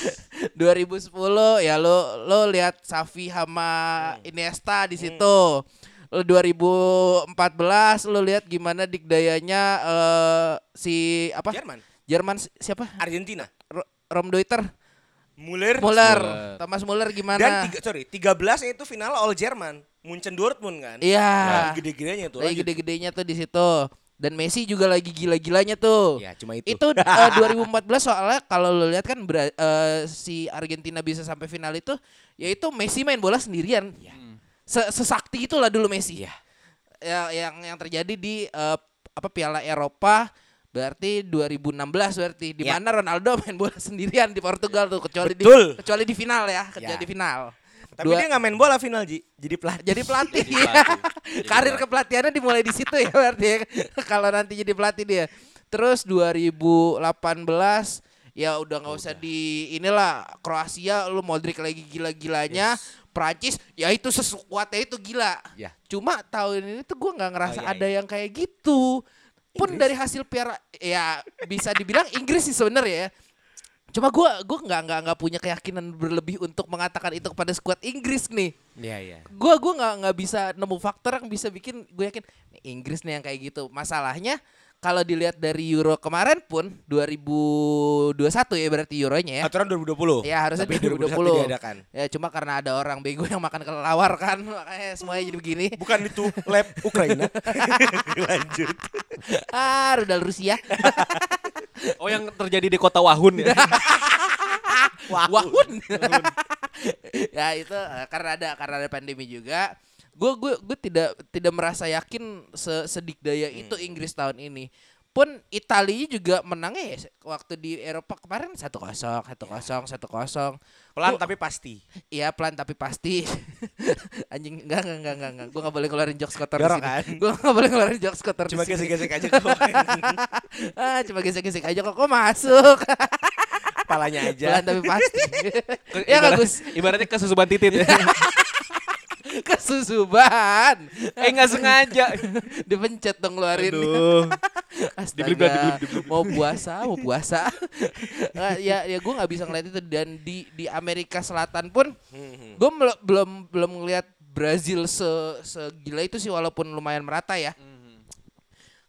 2010 ya lo lo lihat Safi sama Iniesta di situ. Lo 2014 lo lihat gimana dikdayanya eh, si apa? Jerman. Jerman si- siapa? Argentina. Ro- Rom Deuter, Muller. Muller. Thomas Muller gimana? Dan tiga, sorry, 13 itu final All Jerman. Munchen Dortmund kan. Iya. Lagi gede-gedenya tuh. Lagi gede-gedenya tuh di situ. Dan Messi juga lagi gila-gilanya tuh. Ya, cuma itu. Itu eh, 2014 soalnya kalau lo lihat kan eh, si Argentina bisa sampai final itu yaitu Messi main bola sendirian. Se- Sesakti itulah dulu Messi. Ya yang yang terjadi di eh, apa Piala Eropa berarti 2016 berarti di Ya. mana Ronaldo main bola sendirian di Portugal tuh kecuali Betul. di kecuali di final ya, kecuali Ya. di final. Tapi Dua- dia nggak main bola final Ji. Jadi pelatih. jadi pelatih. Jadi pelatih. Jadi Karir pelatih. kepelatihannya dimulai di situ ya berarti ya. Kalau nanti jadi pelatih dia. Terus 2018 ya udah nggak usah di inilah Kroasia lu Modric lagi gila-gilanya. Prancis ya itu sekuatnya itu gila. Ya. Cuma tahun ini tuh gua nggak ngerasa Oh, iya, ada yang kayak gitu. Pun dari hasil piara ya bisa dibilang Inggris sih sebenarnya ya. Cuma gua gua nggak nggak nggak punya keyakinan berlebih untuk mengatakan itu kepada skuad Inggris nih Iya, iya. gua gua nggak nggak bisa nemu faktor yang bisa bikin gue yakin "Nih, Inggris nih yang kayak gitu masalahnya kalau dilihat dari Euro kemarin pun 2021 ya berarti Euronya ya Aturan 2020. ya harusnya Tapi 2020 diadakan. ya cuma karena ada orang bego yang makan kelelawar kan makanya semuanya jadi begini Bukan itu lab Ukraina. Lanjut. ah rudal Rusia Oh yang terjadi di kota Wahun ya. Wahun ya itu eh, karena ada karena ada pandemi juga gue gue gue tidak tidak merasa yakin se sedikdaya itu Inggris tahun ini pun Italia juga menangnya ya waktu di Eropa kemarin satu kosong satu kosong satu kosong Pelan Gua- tapi pasti. Iya pelan tapi pasti anjing enggak enggak enggak enggak, enggak. gue nggak boleh ngeluarin jokes kotor sini kan? gue nggak boleh ngeluarin jokes kotor di Cuma gesek-gesek aja kok. ah cuma gesek-gesek aja kok kok masuk Palanya aja. pelan tapi pasti ya nggak Ibarat- Gus Ibaratnya kesusuban titit. kesusuban eh nggak sengaja. dipencet dong ngeluarin. Aduh. Astaga, mau puasa mau puasa. Nah, ya ya gue nggak bisa ngeliat itu. Dan di di Amerika Selatan pun gue belum belum ngeliat Brazil se segila itu sih walaupun lumayan merata ya.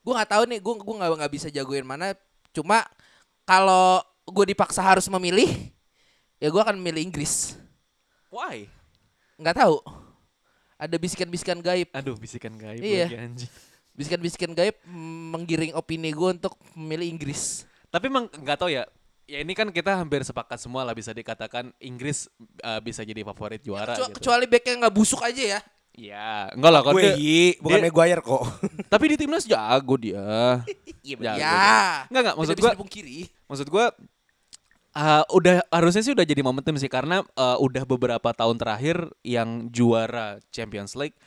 Gue nggak tahu nih gue gue nggak nggak bisa jagoin mana. Cuma kalau gue dipaksa harus memilih ya gue akan memilih Inggris. Why? nggak tahu ada bisikan-bisikan gaib Aduh bisikan gaib Iya. lagi anjing. bisikan-bisikan gaib menggiring opini gue untuk memilih Inggris Tapi emang nggak tahu ya. Ya ini kan kita hampir sepakat semua lah bisa dikatakan Inggris uh, bisa jadi favorit juara Kecua- gitu. kecuali backnya nggak busuk aja ya Iya, enggak lah kalau Gue dia- Yi, bukan dia- Maguire kok. Tapi di timnas jago dia. Iya, Ya, ya. Enggak enggak maksud gua dipungkiri. maksud gua uh, udah harusnya sih udah jadi momentum sih karena uh, udah beberapa tahun terakhir yang juara Champions League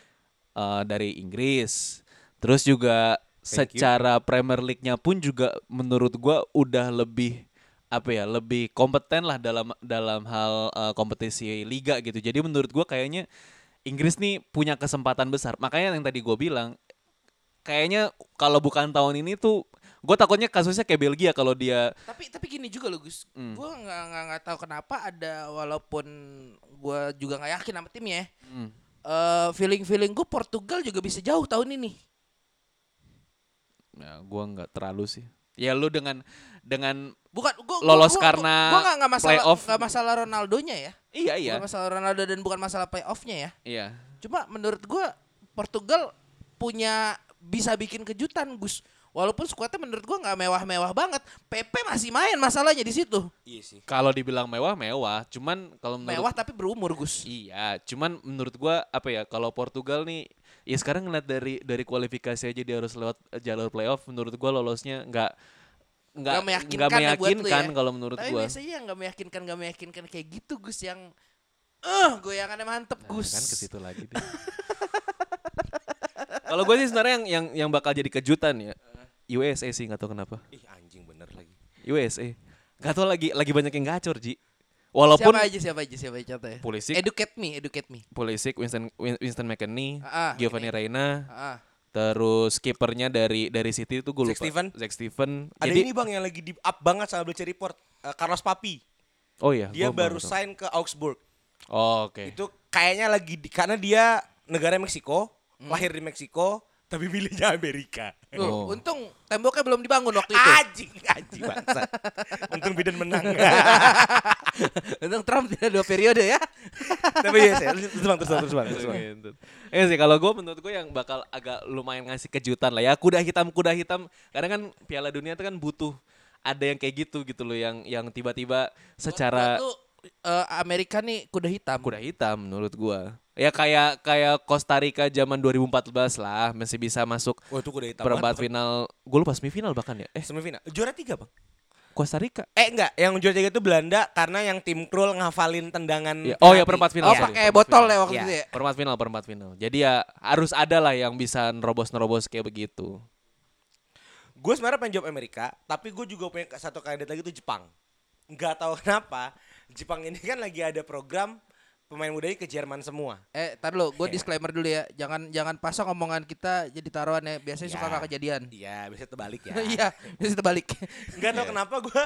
uh, dari Inggris. Terus juga Thank you. secara Premier League-nya pun juga menurut gua udah lebih apa ya lebih kompeten lah dalam dalam hal uh, kompetisi liga gitu. Jadi menurut gua kayaknya Inggris nih punya kesempatan besar. Makanya yang tadi gue bilang kayaknya kalau bukan tahun ini tuh gue takutnya kasusnya kayak Belgia kalau dia Tapi tapi gini juga loh Gus. Hmm. Gue nggak nggak nggak tahu kenapa ada walaupun gue juga nggak yakin sama timnya. Hmm. eh feeling feeling gue Portugal juga bisa jauh tahun ini. Ya, gua nggak terlalu sih. Ya lu dengan dengan Bukan gua, gua- Lolos gua- karena gua nggak nggak masalah playoff. nggak masalah Ronaldonya ya. iya iya Bukan masalah Ronaldo dan bukan masalah playoffnya ya. iya Cuma menurut gua Portugal punya bisa bikin kejutan Gus. Walaupun skuadnya menurut gua nggak mewah-mewah banget. PP masih main masalahnya di situ. Iya sih. kalau dibilang mewah mewah cuman kalau menurut Mewah tapi berumur Gus. Iya, cuman menurut gua apa ya kalau Portugal nih ya sekarang ngeliat dari dari kualifikasi aja dia harus lewat eh, jalur playoff menurut gua lolosnya nggak nggak Nggak meyakinkan nggak ya meyakinkan ya. kalau menurut Tapi gua. biasanya yang nggak meyakinkan nggak meyakinkan kayak gitu Gus yang eh goyangannya mantep Nah, Gus. kan ke situ lagi kalau gue sih sebenarnya yang yang yang bakal jadi kejutan ya USA sih nggak tahu kenapa. Ih anjing bener lagi. USA. Gak tau lagi lagi banyak yang gacor Ji. Walaupun siapa aja siapa aja siapa aja contohnya? Pulisic, Educate me, educate me. Pulisic, Winston Win- Winston McKennie, Ah, Giovanni ini. Reina, Ah, terus kipernya dari dari City itu gue lupa. Zach Steven. Zach Steven. Ada Jadi ini bang yang lagi di up banget sama Bleacher Report. Eh, Carlos Papi. Oh iya, Dia baru tahu. sign ke Augsburg. Oh, oke. Itu kayaknya lagi di, karena dia negara Meksiko, lahir di Meksiko, tapi milihnya Amerika. Tuh, Oh. untung temboknya belum dibangun waktu itu. Anjing, anjing bangsa. Untung Biden menang. untung Trump tidak dua periode ya. tapi ya, saya terus bang, terus bang, terus bang, terus bang. Eh sih kalau gue menurut gue yang bakal agak lumayan ngasih kejutan lah ya kuda hitam kuda hitam karena kan Piala Dunia itu kan butuh ada yang kayak gitu gitu loh yang yang tiba-tiba secara Buat lu, eh, Amerika nih kuda hitam. kuda hitam menurut gue ya kayak kayak Costa Rica zaman 2014 lah masih bisa masuk itu kuda hitam perempat final gue lupa semifinal bahkan ya eh Semifinal. Juara tiga bang. Costa Rica Eh enggak, yang juara tiga itu Belanda karena yang tim Krul ngafalin tendangan. Iya. Oh ya perempat final Oh, pakai botol final. ya waktu Iya. itu ya. perempat final perempat final jadi ya harus ada lah yang bisa nerobos-nerobos kayak begitu Gue sebenarnya pengen jawab Amerika, tapi gue juga punya satu kandidat lagi itu Jepang. Nggak tahu kenapa, Jepang ini kan lagi ada program pemain mudanya ke Jerman semua. Eh, tar lo, gue Iya. disclaimer dulu ya. Jangan jangan pasang omongan kita jadi taruhan ya. Biasanya suka Ya. nggak kejadian. Iya, bisa terbalik ya. Iya, bisa terbalik. Nggak tahu kenapa gue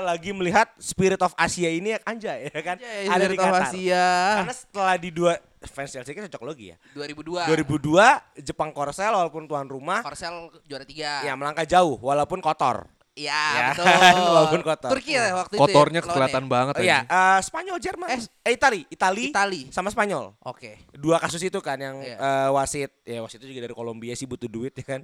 lagi melihat Spirit of Asia ini anjay ya kan. Anjay, ada di Spirit of Qatar. Asia. Karena setelah di dua fans Chelsea kan cocok logi ya. 2002. 2002 Jepang Korsel walaupun tuan rumah Korsel juara tiga. ya melangkah jauh walaupun kotor. Iya, Ya, betul. walaupun kotor. Turki ya waktu itu. kotornya ya, kelihatan banget Oh iya, eh, Spanyol Jerman. Eh, Eh, Itali, Itali, Itali. sama Spanyol. Oke. Dua kasus itu kan yang Iya. eh, wasit, ya wasit itu juga dari Kolombia sih butuh duit ya kan.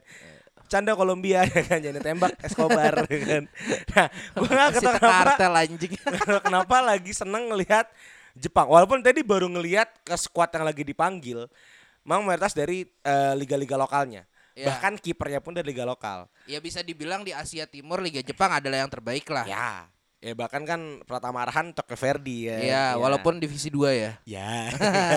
Canda Kolombia ya kan jadi tembak Escobar ya kan. Nah, gua nggak Masih ketahui kenapa kartel anjing. kenapa lagi seneng ngelihat Jepang. Walaupun tadi baru ngelihat ke skuad yang lagi dipanggil, memang mayoritas dari eh, liga-liga lokalnya. Iya. Bahkan kipernya pun dari liga lokal. ya bisa dibilang di Asia Timur Liga Jepang adalah yang terbaik lah. Ya. Ya bahkan kan Pratama Arhan Toke Verdi ya. Iya, walaupun divisi 2 ya. ya.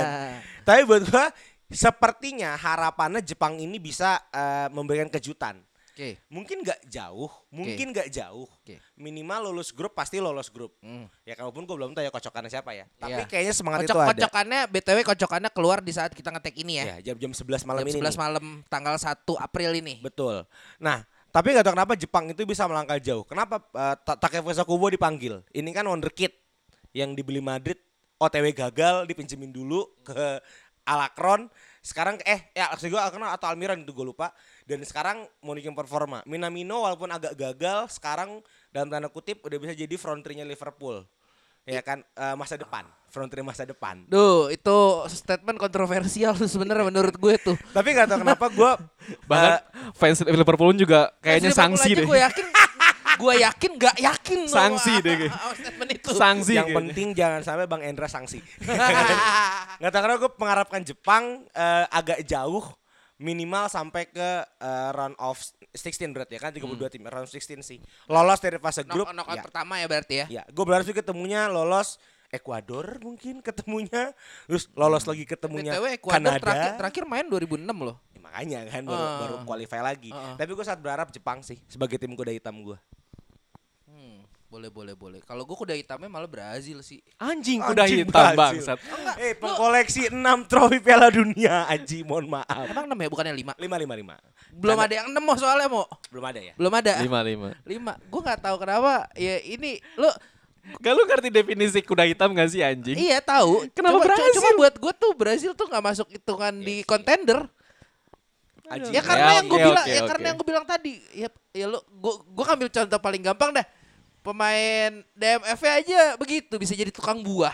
Tapi buat gua sepertinya harapannya Jepang ini bisa eh, memberikan kejutan. Oke. Mungkin nggak jauh, mungkin nggak jauh. Oke. Minimal lulus grup pasti lolos grup. Hmm. Ya kalaupun gue belum tahu ya kocokannya siapa ya. Tapi Iya. kayaknya semangat Kocok itu ada. kocokannya BTW kocokannya keluar di saat kita ngetek ini ya. Ya, jam-jam 11 malam Jam ini. 11 nih. malam tanggal 1 April ini. Betul. Nah, tapi nggak tahu kenapa Jepang itu bisa melangkah jauh. Kenapa uh, Ta- Takefusa Kubo dipanggil? Ini kan wonderkid yang dibeli Madrid, OTW gagal, dipinjemin dulu ke Alakron. Sekarang eh ya maksud gue Alakron atau Almiron itu gue lupa. Dan sekarang mau naikin performa. Minamino walaupun agak gagal, sekarang dalam tanda kutip udah bisa jadi front three-nya Liverpool. Ya kan eh, masa depan, front three masa depan. Duh, itu statement kontroversial sebenarnya menurut gue tuh. Tapi nggak tahu kenapa gue bahkan fans Liverpool pun juga kayaknya sanksi deh Gue yakin gue yakin gak yakin loh Sanksi deh, sama statement itu. sanksi yang kayaknya. penting jangan sampai Bang Endra sanksi. Nggak tahu karena gue mengharapkan Jepang eh, agak jauh minimal sampai ke eh, round of 16 berarti ya kan 32 tim round 16 sih. Lolos dari fase grup. Knock- knockout ya. pertama ya berarti ya. Ya, gue berharap sih ketemunya lolos Ekuador mungkin ketemunya terus lolos lagi ketemunya BTW Ecuador Kanada. terakhir, terakhir main 2006 loh. Ya, makanya kan baru, Ah. baru qualify lagi. Ah. Tapi gue sangat berharap Jepang sih sebagai tim kuda hitam gue. Boleh boleh boleh. Kalau gue kuda hitamnya malah Brazil sih. anjing kuda Anjing hitam bangsat Eh, pengkoleksi 6 trofi Piala Dunia, Aji, mohon maaf. Emang 6 ya bukannya 5? lima lima lima Belum Canda. ada yang 6 mau soalnya mau. belum ada ya Belum ada. lima lima 5. Gue nggak tahu kenapa. Ya ini lo Gak lu ngerti definisi kuda hitam gak sih anjing? iya tahu. Kenapa cuma, Brazil? Cuma buat gue tuh Brazil tuh nggak masuk hitungan di contender. Ya karena Ya, yang gue bilang, ya karena yang gue bilang tadi, ya, ya lu, gue gue ambil contoh paling gampang dah. Pemain DMF aja begitu bisa jadi tukang buah.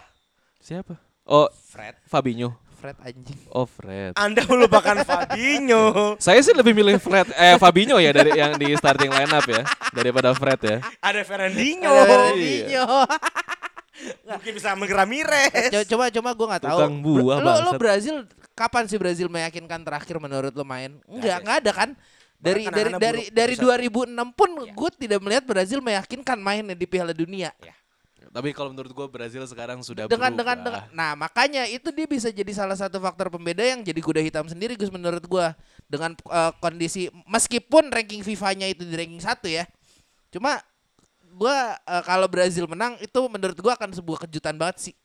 Siapa? Oh, Fred. Fabinho. Fred anjing. Oh, Fred. Anda melupakan Fabinho. Saya sih lebih milih Fred eh Fabinho ya dari yang di starting lineup ya daripada Fred ya. Ada Fernandinho. Ada Fernandinho. Mungkin bisa Ramirez. Co- Coba coba gue nggak tahu. Tukang buah, Bra- lo, lo. Brazil kapan sih Brazil meyakinkan terakhir menurut lo main? Enggak, ada nggak ada kan? Dari Bahkan dari dari buruk dari bisa. 2006 pun gue tidak melihat Brazil meyakinkan mainnya di Piala Dunia. Tapi kalau menurut gua Brazil sekarang sudah dengan berubah. dengan dengan nah makanya itu dia bisa jadi salah satu faktor pembeda yang jadi kuda hitam sendiri Gus menurut gua dengan eh, kondisi meskipun ranking FIFA-nya itu di ranking satu ya cuma gua eh, kalau Brazil menang itu menurut gua akan sebuah kejutan banget sih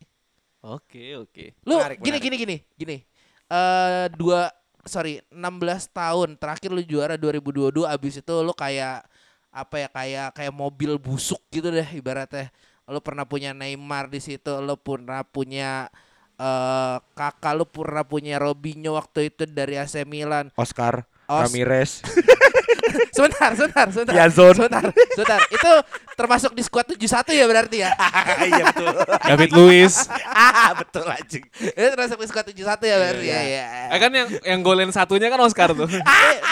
Oke, oke. lu Menarik, gini menarik. gini gini gini eh dua sorry 16 tahun. Terakhir lu juara 2022 abis itu lu kayak apa ya kayak kayak mobil busuk gitu deh ibaratnya. Lu pernah punya Neymar di situ lu pernah punya eh kakak lu pernah punya Robinho waktu itu dari AC Milan. Oscar Os- Ramirez. sebentar sebentar sebentar Piazon. sebentar sebentar itu termasuk di skuad 71 ya berarti ya Iya betul. David Luiz. ah, betul anjing. itu termasuk di skuad 71 ya berarti ya, ya. Eh kan yang yang golin satunya kan Oscar tuh.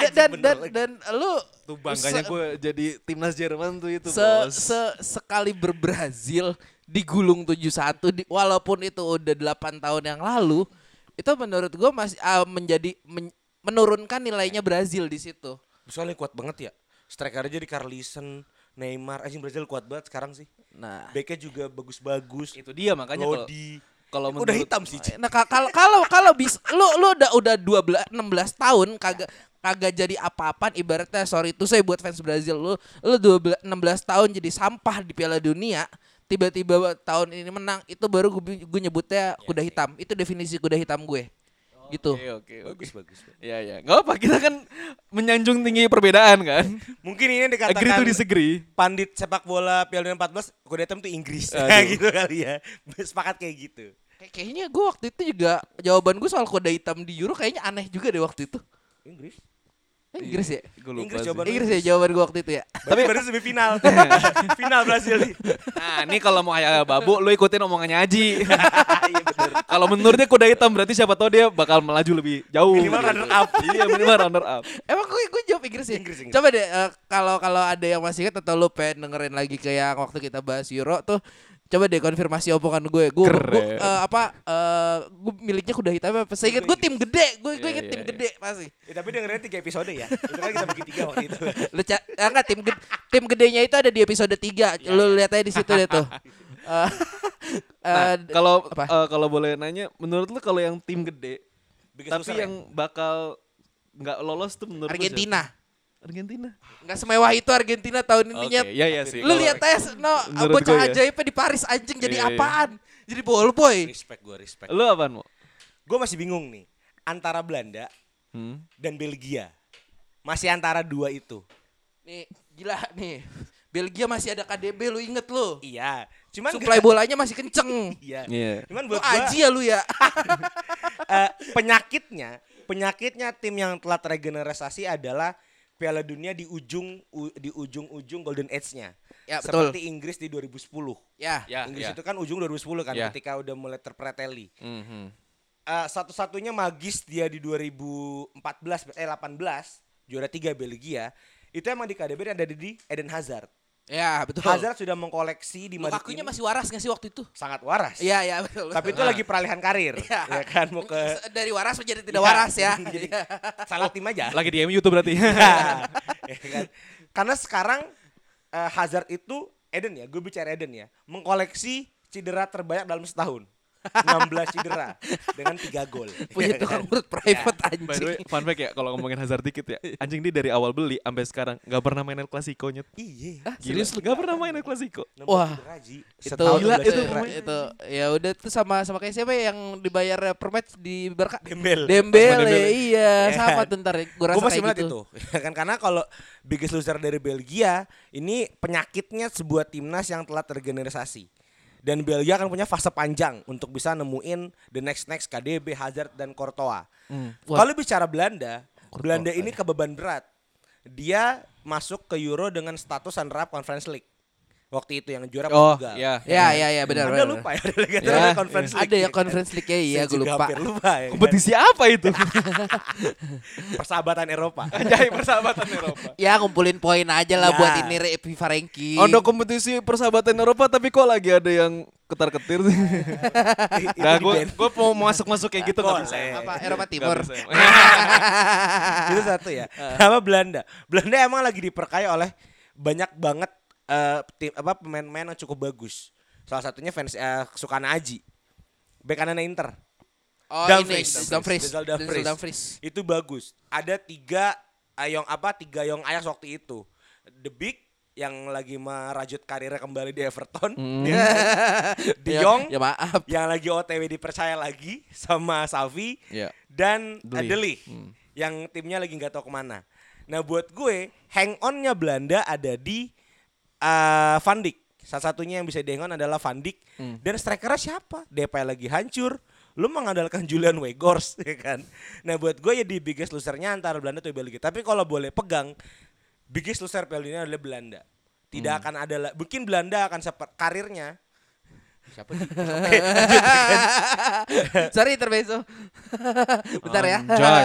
Eh, dan dan dan lu tuh bangkanya se- gue jadi timnas Jerman tuh itu, se, Bos. se sekali berbrazil digulung 7-1 di, walaupun itu udah 8 tahun yang lalu itu menurut gue masih ah, menjadi men- menurunkan nilainya Brazil di situ. Soalnya kuat banget ya. Striker aja di Carlison, Neymar, anjing Brazil kuat banget sekarang sih. Nah, Backnya juga bagus-bagus. itu dia makanya kalau Lodi. kalau Udah menurut hitam sih. Nah ka- kalau kalau kalau bis lu lu udah udah 12 16 tahun kagak kagak jadi apa-apaan ibaratnya sorry itu saya buat fans Brazil lu lu 12 16 tahun jadi sampah di Piala Dunia tiba-tiba tahun ini menang itu baru gue, gue nyebutnya kuda hitam itu definisi kuda hitam gue gitu Oke, oke, oke. Bagus bagus. Ya, ya. Enggak apa kita kan menyanjung tinggi perbedaan kan. Mungkin ini dikatakan Agree to disagree. pandit sepak bola Piala Dunia 14 kuda hitam tuh Inggris. Aduh. gitu kali ya. Sepakat kayak gitu. Kayak- kayaknya gue waktu itu juga jawaban gue soal kuda hitam di Euro kayaknya aneh juga deh waktu itu Inggris. Eh, Inggris ya Gue lupa Inggris jawaban Inggris ya jawaban gue waktu itu ya Tapi baru semifinal. Final Brazil nih. Nah, ini kalau mau kayak babu lu ikutin omongannya Aji. Iya kalau menurut dia kuda hitam berarti siapa tahu dia bakal melaju lebih jauh. Minimal runner up. iya, minimal runner up. Emang gue gue jawab Inggris ya? Inggris, Inggris. Coba deh eh, kalau kalau ada yang masih ingat atau lu pengen dengerin lagi kayak waktu kita bahas Euro tuh coba deh konfirmasi omongan gue. Gue gue Keren. eh, apa eh gue miliknya kuda hitam apa? Saya ingat gue tim gede. Gue gue Iya, inget iya, tim iya. gede pasti. Ya, tapi dengerin tiga episode ya. Itu kan kita bagi tiga waktu itu. Lu ca- eh, enggak tim gede, tim gedenya itu ada di episode 3. Lu lihat aja di situ deh tuh. Eh, Nah, eh, kalau eh, kalau boleh nanya, menurut lu kalau yang tim gede Biggest tapi ya? yang bakal nggak lolos tuh menurut lu siapa? Argentina. Enggak semewah itu Argentina tahun ini Oke, Nyet. iya iya sih. Lu lihat aja no Menurut bocah gue ya. ajaibnya di Paris anjing jadi Iya, iya. apaan? Jadi ball boy. Respect gue, respect. Lu apaan, Mo? Gue masih bingung nih. Antara Belanda Hmm? dan Belgia. Masih antara dua itu. Nih, gila nih. Belgia masih ada KDB lu inget lu. Iya. Cuman Suplai bolanya masih kenceng. Iya. Iya. Cuman Lu buat gua aji ya lu ya. eh, penyakitnya, penyakitnya tim yang telah regenerasi adalah Piala Dunia di ujung u- di ujung-ujung Golden Age-nya. Ya, betul. Seperti Inggris di 2010. ya. Ya, Inggris ya. itu kan ujung 2010 kan Ya. ketika udah mulai terpreteli. Mhm. Eh, satu-satunya magis dia di 2014 eh 18 juara 3 Belgia itu emang di KDB ada di Eden Hazard. Ya, betul. Hazard sudah mengkoleksi di Madrid Lukakunya masih waras gak sih waktu itu? sangat waras. Iya, iya betul. Tapi itu lagi peralihan karir, Iya. ya kan mau ke dari waras menjadi tidak Iya. waras ya. Jadi- Iya. salah tim aja. Lagi di MU tuh berarti. Ya kan? Karena sekarang eh, Hazard itu Eden ya, gue bicara Eden ya, mengkoleksi cedera terbanyak dalam setahun. 16 cedera dengan 3 gol. Punya Ya tukang kan? urut private By the anjing. way, fun fact ya, kalau ngomongin Hazard dikit ya. Anjing dia dari awal beli sampai sekarang nggak pernah main El Clasico nyet. Iya. Gila, nggak pernah main El Clasico. 16 Wah. Itu gila 16 itu itu ya udah tuh sama sama kayak siapa yang dibayar per match di Barca? Dembele. Dembele, Dembele. iya, Ya. sama tuh ntar gue rasa Gue masih kayak gitu. itu. Ya kan karena kalau biggest loser dari Belgia ini penyakitnya sebuah timnas yang telah tergeneralisasi. Dan Belgia akan punya fase panjang untuk bisa nemuin the next next KDB, Hazard dan Courtois. Wah. Kalau bicara Belanda, Belanda ini kebeban berat. Dia masuk ke Euro dengan status runner up Conference League. Waktu itu yang juara Oh, Portugal. ya. Ya ya ya benar. Anda benar. lupa ya delegator Ya, ada Conference League. Ada ya conference league ya, iya gue juga lupa. hampir lupa ya. kan? Kompetisi apa itu? Persahabatan Eropa. Anjay persahabatan Eropa. Ya ngumpulin poin aja lah Ya. buat ini FIFA ranking. Ada kompetisi persahabatan Eropa tapi kok lagi ada yang ketar-ketir sih. Nah, gue gue mau masuk-masuk kayak gitu nggak bisa. Apa Eropa Timur. itu satu ya. Sama Belanda. Belanda emang lagi diperkaya oleh banyak banget eh, tim apa pemain-pemain yang cukup bagus. Salah satunya fans eh, kesukaan Aji. Bek kanan Inter. Oh Dumfries. ini Dumfries. Denzel Dumfries. Dumfries. Itu bagus. Ada tiga Ayong apa tiga Yong Ajax waktu itu. The Big yang lagi merajut karirnya kembali di Everton. De Ya- Jong Ya maaf. yang lagi OTW dipercaya lagi sama Savi Iya. dan Deli. Deli yang timnya lagi nggak tahu ke mana. Nah buat gue hang onnya Belanda ada di uh, Van Dijk. Salah satunya yang bisa di hang on adalah Van Dijk dan strikernya siapa? DP lagi hancur. Lu mengandalkan Julian Weghorst ya kan. Nah buat gue ya di biggest losernya antara Belanda atau Belgia. Tapi kalau boleh pegang biggest loser Piala Dunia adalah Belanda. Tidak akan ada mungkin Belanda akan seper karirnya Siapa nih? Sorry terbeso. Bentar ya. Anjay.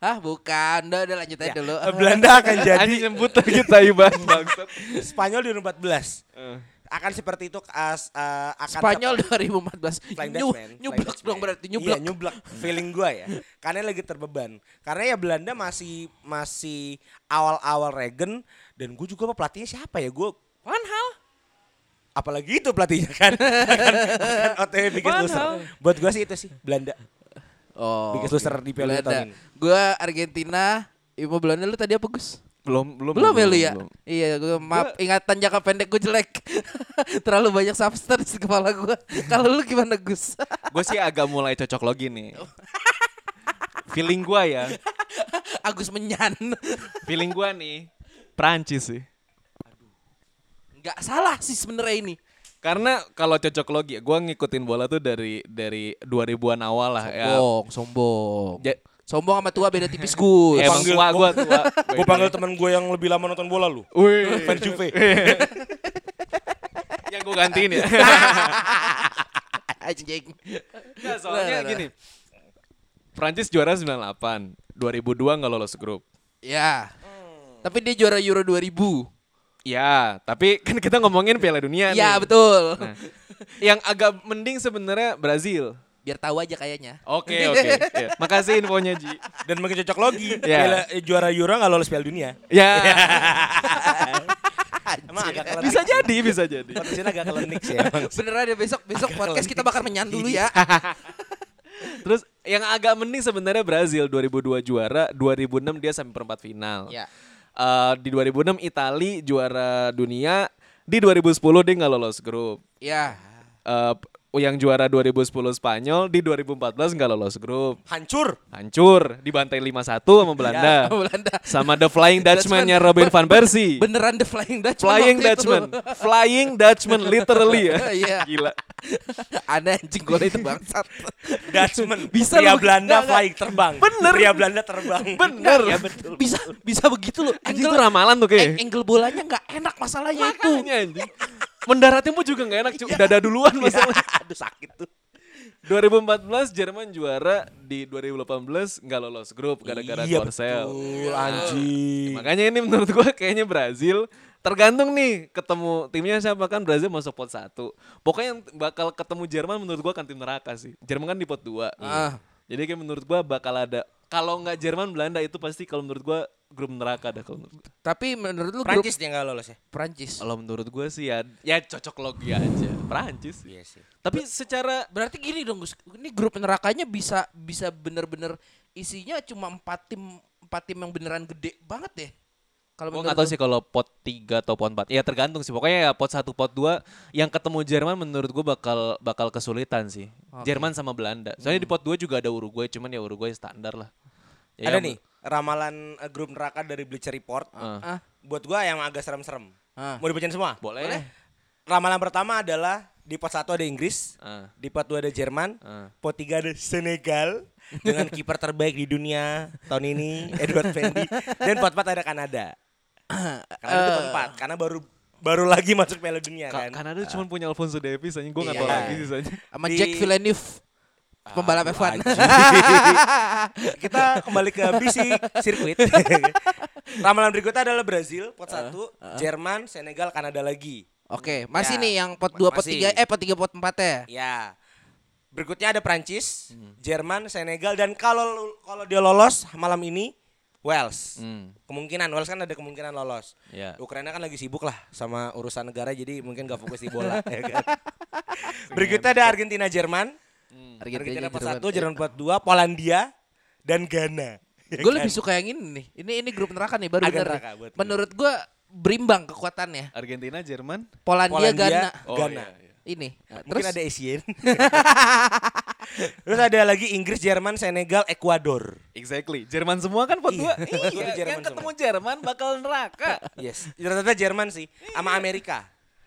ah bukan. Udah, udah lanjut aja Ya, dulu. Belanda akan jadi nyebut kita Iban bangsat. Spanyol di 2014. Eh. Akan seperti itu as, uh, akan Spanyol seperti- 2014. Flying Nyu, Dutchman, Flying nyublak Dutchman. dong berarti Iya, nyublak. nyublak. Feeling gua ya. Karena lagi terbeban. Karena ya Belanda masih masih awal-awal Regen dan gue juga apa pelatihnya siapa ya? Gue Van Hal. Apalagi itu pelatihnya kan. akan, akan OTW biggest loser. Buat gua sih itu sih Belanda. Oh. Biggest loser di Piala Dunia tahun ini. Gue Argentina. Ibu Belanda lu tadi apa Gus? Belum belum Belum ya lu ya? belum. Iya, gue maaf ingatan jangka pendek gue jelek. Terlalu banyak substance di kepala gue. Kalau lu gimana Gus? Gue sih agak mulai cocok logi nih. Feeling gua ya, Agus Menyan. feeling gua nih Prancis sih. Nggak salah sih sebenarnya ini. Karena kalau cocok logi, gua ngikutin bola tuh dari dari 2000-an awal lah ya. Sombong, sombong. Ja- Sombong sama tua beda tipis Gus. Emang panggil tua gua- gua tua. Gue panggil teman gue yang lebih lama nonton bola lu. Wih, Fans Juve. yang gua gantiin ya. Anjing. Nggak, soalnya Nah, nah, nah. gini. Prancis juara 98, 2002 nggak lolos grup. Ya. Tapi dia juara Euro 2000. Ya, tapi kan kita ngomongin Piala Dunia nih. Ya, betul. Nah, yang agak mending sebenarnya Brazil. Biar tahu aja kayaknya. Oke, oke. Ya. Makasih infonya, Ji. Dan makin cocok logi. Ya. Piala- eh, juara Euro nggak lolos Piala Dunia. Ya, Emang agak kelenik bisa jadi, bisa jadi. Potensinya agak kelenik sih emang. Beneran ya besok besok Agak podcast kita bakar menyan dulu ya. Terus yang agak mending sebenarnya Brazil 2002 juara, 2006 dia sampai perempat final. Ya. Eh, di 2006 Itali juara dunia, di 2010 dia nggak lolos grup. Ya. Eh, yang juara 2010 Spanyol, di 2014 nggak lolos grup. Hancur. Hancur, dibantai 5-1 sama Belanda. Belanda. Sama The Flying Dutchman-nya Dutchman. Robin van Persie. Beneran the Flying Dutchman. Flying. Dutchman, Flying Dutchman literally ya. Iya. Gila. Aneh anjing gue itu bangsat. Dutchman. Bisa Pria lu- Belanda nggak, nggak. flying terbang. Bener. Pria Belanda terbang. Bener. Ya betul. bisa bisa begitu loh. Anjing itu ramalan tuh kayak. Ang- angle bolanya nggak enak masalahnya itu. Anjing. Mendaratnya pun juga gak enak, cu. dada duluan masalah. Aduh sakit tuh. 2014 Jerman juara di 2018 nggak lolos grup gara-gara iya Korsel. betul. Anjing. Makanya ini menurut gua kayaknya Brazil tergantung nih ketemu timnya siapa kan Brazil masuk pot satu. Pokoknya yang bakal ketemu Jerman menurut gua kan tim neraka sih. Jerman kan di pot dua. Ah. Jadi kayak menurut gua bakal ada kalau nggak Jerman Belanda itu pasti kalau menurut gua grup neraka dah kalau menurut. gua. Tapi menurut lu grup Prancis dia nggak lolos ya? Prancis. Kalau menurut gua sih ya ya cocok logi aja. Prancis. Iya sih. Tapi secara Berarti gini dong Gus, ini grup nerakanya bisa bisa bener-bener isinya cuma empat tim empat tim yang beneran gede banget deh. Kalau Gue nggak tahu sih kalau pot 3 atau pot 4. Ya tergantung sih. Pokoknya ya pot 1, pot 2 yang ketemu Jerman menurut gue bakal bakal kesulitan sih. Jerman sama Belanda. Soalnya di pot 2 juga ada Uruguay, cuman ya Uruguay standar lah. Ya, Ada yang- nih ramalan eh, grup neraka dari Bleacher Report. Ah. Buat gua yang agak serem-serem. Ah. Mau dibacain semua? Boleh. Ramalan pertama adalah di pot 1 ada Inggris, Ah. di pot 2 ada Jerman, Ah. pot 3 ada Senegal dengan kiper terbaik di dunia tahun ini Edward Mendy dan pot 4 ada Kanada. Kanada itu pot 4 karena baru baru lagi masuk Piala Dunia Ka- kan. Kanada cuma punya Alfonso Davies aja gue nggak tahu Iya. lagi sisanya. Sama Jack Villeneuve pembalap F1. Kita kembali ke bisik sirkuit. Ramalan berikutnya adalah Brazil pot 1, Jerman, Senegal, Kanada lagi. Oke, masih Ya. nih yang pot 2, pot Masih. 3, eh pot 3, pot 4 ya. Ya. Berikutnya ada Prancis, Jerman, Senegal dan kalau kalau dia lolos malam ini Wales. Hmm. Kemungkinan Wales kan ada kemungkinan lolos. Ya. Ukraina kan lagi sibuk lah sama urusan negara jadi mungkin gak fokus di bola ya kan. Berikutnya ada Argentina, Jerman. Argentina pot 1, Jerman pot 2, Polandia dan Ghana. Ya Gue kan? lebih suka yang ini nih. Ini ini grup neraka nih baru Agak bener. neraka. Menurut gue berimbang kekuatannya. Argentina, Jerman. Polandia, Ghana. Oh, Ghana. iya, iya. Ini. Nah, Mungkin terus ada Asian. Terus ada lagi Inggris, Jerman, Senegal, Ekuador. Exactly. Jerman semua kan pot Iya. dua. Iya, Iya, Jerman yang ketemu semua. Jerman bakal neraka. Yes. Rata-rata Jerman sih, sama Amerika.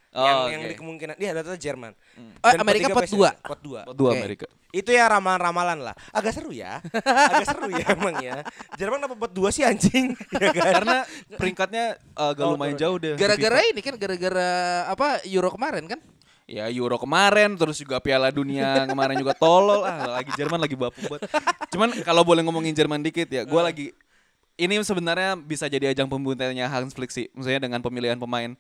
Oh, yang oke. yang di kemungkinan, iya rata-rata Jerman. Oh, Dan Amerika pot biasanya- dua. Pot dua. Pot dua Oke. Amerika. Itu ya ramalan-ramalan lah. Agak seru ya. Agak seru ya emang ya. Jerman apa pot dua sih anjing? Ya kan? Karena peringkatnya uh, agak Oh, lumayan turun. jauh deh. gara-gara ini kan gara-gara apa Euro kemarin kan? Ya Euro kemarin terus juga Piala Dunia kemarin juga tolol ah lagi Jerman lagi bapuk banget. Cuman kalau boleh ngomongin Jerman dikit ya, gua lagi ini sebenarnya bisa jadi ajang pembuktiannya Hans Flick sih. Maksudnya dengan pemilihan pemain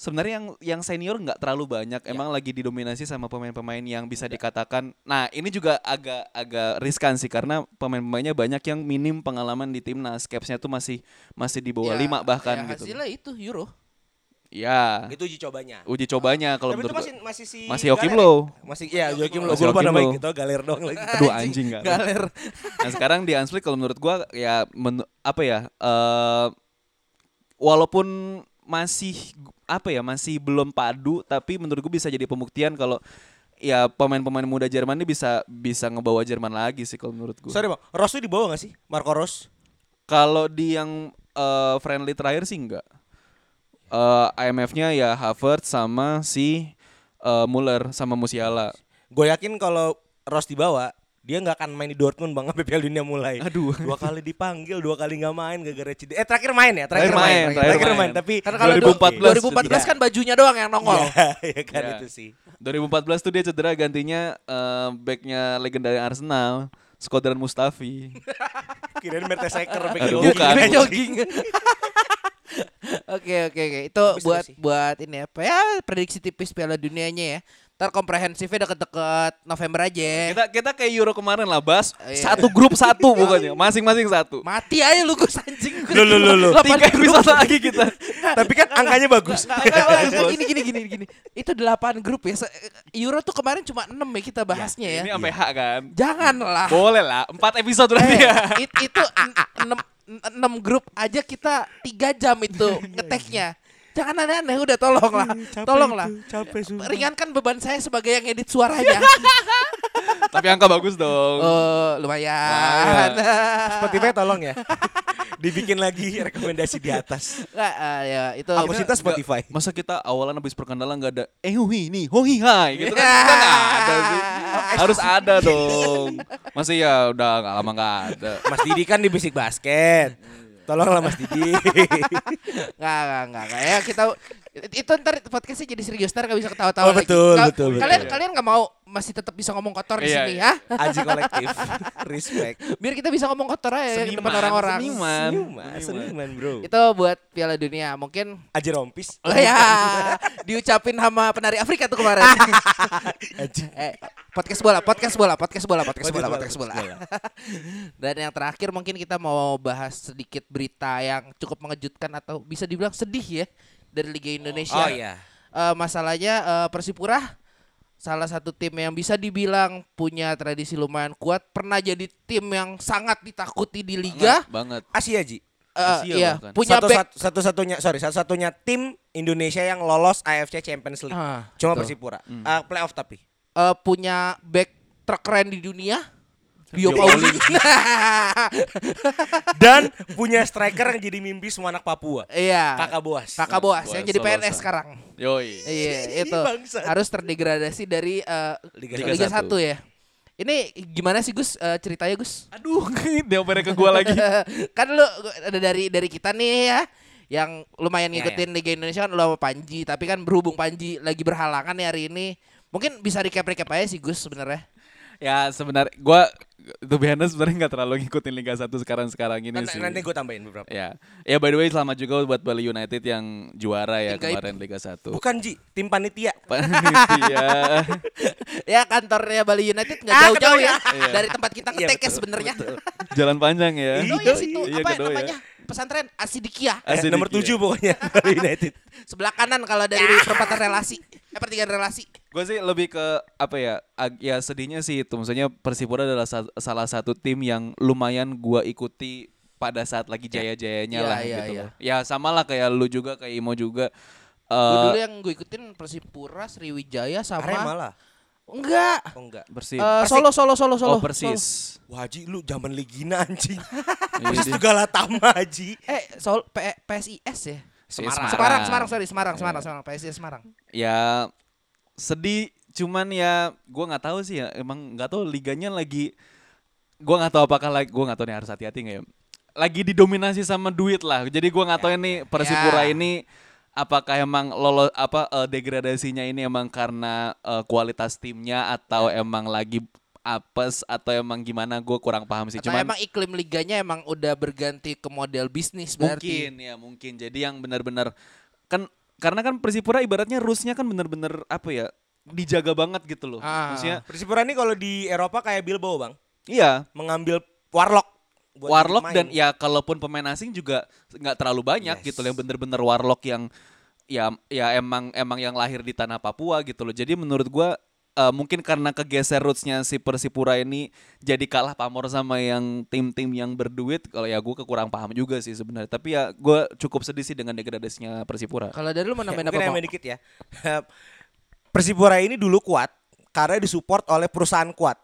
sebenarnya yang yang senior nggak terlalu banyak. Emang lagi didominasi sama pemain-pemain yang bisa dikatakan. Nah, ini juga agak agak riskan sih karena pemain-pemainnya banyak yang minim pengalaman di timnas. Capsnya tuh masih masih di bawah Ya, lima bahkan ya, gitu. Hasilnya itu Euro. Ya. itu uji cobanya. Uji cobanya kalau Tapi itu menurut masih gua- masih si Masih Galer Low. ya? Masih iya Joachim Low. Masih Gue lupa namanya gitu, Galer doang lagi. Aduh anjing gak. Galer. Nah sekarang di Hansflick kalau menurut gua ya menu- apa ya eh walaupun masih apa ya masih belum padu tapi menurut gua bisa jadi pembuktian kalau ya pemain-pemain muda Jerman ini bisa bisa ngebawa Jerman lagi sih kalau menurut gua. Sorry bang, Ross tuh dibawa gak sih? Marco Ross? Kalau di yang eh, friendly terakhir sih enggak. Eh IMF-nya ya Havertz sama si eh, Muller sama Musiala. Gue yakin kalau Ross dibawa, dia nggak akan main di Dortmund bang sampai Piala Dunia mulai. Aduh. Dua kali dipanggil, dua kali nggak main gara-gara cedera. Eh terakhir main ya, terakhir, Terakhir main, main, terakhir, terakhir main. main. Tapi Karena kalau 2014 2014 kan bajunya doang yang nongol. Iya, iya kan Iya. itu sih. 2014 tuh dia cedera gantinya eh, backnya legenda Arsenal, Skodran Mustafi. Kirain Mertesacker back Aduh, jogging. bukan. Jogging. Oke oke oke itu seru buat sih. buat ini apa ya prediksi tipis Piala Dunianya ya. Ntar komprehensifnya deket-deket November aja. Kita kita kayak Euro kemarin lah, Bas. Iya. Satu grup satu bukannya, masing-masing satu. Mati aja lu Gus anjing. Loh, loh, loh. Delapan Tiga episode lagi kita. Tapi kan angkanya bagus. Gini gini gini gini. Itu 8 grup ya. Euro tuh kemarin cuma 6 ya kita bahasnya ya. Ini sampai H kan. Janganlah. Boleh lah, empat episode berarti Eh, ya. it- itu 6 enam grup aja kita 3 jam itu ngeteknya. Jangan aneh-aneh udah tolonglah. Tolonglah. capek sumpah. Ringankan beban saya sebagai yang edit suaranya. Tapi angka bagus dong. Oh, lumayan. Spotify tolong ya. Dibikin lagi rekomendasi di atas. Nggak, eh, ya itu Aku cinta Spotify. Masa kita awalan habis perkenalan nggak ada eh hui nih, hoi hai gitu kan. Kita nggak ada sih. Harus ada dong. Masih ya udah nggak lama nggak ada. Mas Didi kan di bisik basket. Tolonglah Mas Didi. Nggak, nggak, nggak. Ya kita itu ntar podcastnya jadi serius ntar nggak bisa ketawa-tawa Oh, lagi. betul, Kal- betul, betul. Kalian kalian nggak mau masih tetap bisa ngomong kotor di Iya, sini iya. ya? Aji kolektif. Respect. Biar kita bisa ngomong kotor aja di depan orang-orang. Seniman. Seniman, seniman bro. Itu buat Piala Dunia. Mungkin Aji rompis. Oh ya, diucapin sama penari Afrika tuh kemarin. eh, podcast bola, podcast bola, podcast bola, podcast bola, podcast bola. Dan yang terakhir mungkin kita mau bahas sedikit berita yang cukup mengejutkan atau bisa dibilang sedih ya dari Liga Indonesia. Oh iya. Eh, masalahnya eh, Persipura salah satu tim yang bisa dibilang punya tradisi lumayan kuat, pernah jadi tim yang sangat ditakuti di liga. Banget. Asia Ji. Eh, Asia iya, bahkan. punya satu, back satu, satu satunya sorry satu satunya tim Indonesia yang lolos AFC Champions League. Ah, Cuma betul. Persipura. Eh, playoff tapi. eh, punya back terkeren di dunia. Bio Bio Pauli. Dan punya striker yang jadi mimpi semua anak Papua. Iya. Kakak Boas. Kakak Boas yang jadi. PNS sekarang. Yoi. Iya, itu harus terdegradasi dari eh, Liga Liga, Liga 1 ya. Ini gimana sih Gus eh, ceritanya Gus? Aduh, diopernya ke gua lagi. kan lu ada dari dari kita nih ya yang lumayan Ya, ngikutin Liga Indonesia kan lu sama Panji, tapi kan berhubung Panji lagi berhalangan nih hari ini. Mungkin bisa recap-recap aja sih Gus sebenarnya. Ya sebenarnya gua tuh biasanya sebenarnya nggak terlalu ngikutin Liga 1 sekarang-sekarang ini Nanti, sih. nanti gue tambahin beberapa. Ya, ya by the way selamat juga buat Bali United yang juara ya Tim gaib. kemarin Liga 1. Bukan Ji, tim panitia. Panitia. Ya kantornya Bali United nggak Ah, jauh-jauh ya Iya. dari tempat kita Iya, ngetek ya sebenarnya. Jalan panjang ya. Oh iya situ Iya, apa Kedoya. namanya? Pesantren Asidikia. Eh, Asik nomor dikit. 7 pokoknya Bali United. Sebelah kanan kalau dari perempatan relasi. Eh pertigaan relasi. Gue sih lebih ke apa ya? ag- ya sedihnya sih itu. Maksudnya Persipura adalah sa- salah satu tim yang lumayan gua ikuti pada saat lagi jaya-jayanya Iya, lah iya, gitu iya. loh. Ya sama lah kayak lu juga kayak Imo juga. Gua Eh dulu yang gue ikutin Persipura, Sriwijaya sama Arema lah. Enggak. Oh enggak. bersih. Eh, Solo Solo Solo Solo. oh persis. Wah Ji, lu zaman Legina anjing. Persis dia- itu Galatama Ji. Eh, Sol P- PSIS ya? Semarang. Semarang, Semarang, sorry, Semarang, Semarang, Semarang, PSIS Semarang. ya sedih cuman ya gua nggak tahu sih ya emang nggak tahu liganya lagi gua nggak tahu apakah lagi gua nggak tahu nih harus hati-hati nggak ya lagi didominasi sama duit lah jadi gua nggak tahu ini Persipura Ya. ini apakah emang lolos apa eh, degradasinya ini emang karena eh, kualitas timnya atau emang lagi apes atau emang gimana gue kurang paham sih Atau cuman emang iklim liganya emang udah berganti ke model bisnis berarti. Mungkin ya mungkin. Jadi yang benar-benar kan karena kan Persipura ibaratnya rusnya kan benar-benar apa ya dijaga banget gitu loh. Ah. Maksudnya Persipura ini kalau di Eropa kayak Bilbao, Bang. iya Mengambil warlock buat warlock dan ya kalaupun pemain asing juga nggak terlalu banyak Yes. gitu loh yang bener-bener warlock yang ya ya emang emang yang lahir di tanah Papua gitu loh. Jadi menurut gua eh, mungkin karena kegeser rootsnya si Persipura ini jadi kalah pamor sama yang tim-tim yang berduit kalau ya gue kekurang paham juga sih sebenarnya tapi ya gue cukup sedih sih dengan degradasinya Persipura Kalau dari lu mau nambahin Mungkin apa? Mo? dikit ya. Persipura ini dulu kuat karena disupport oleh perusahaan kuat.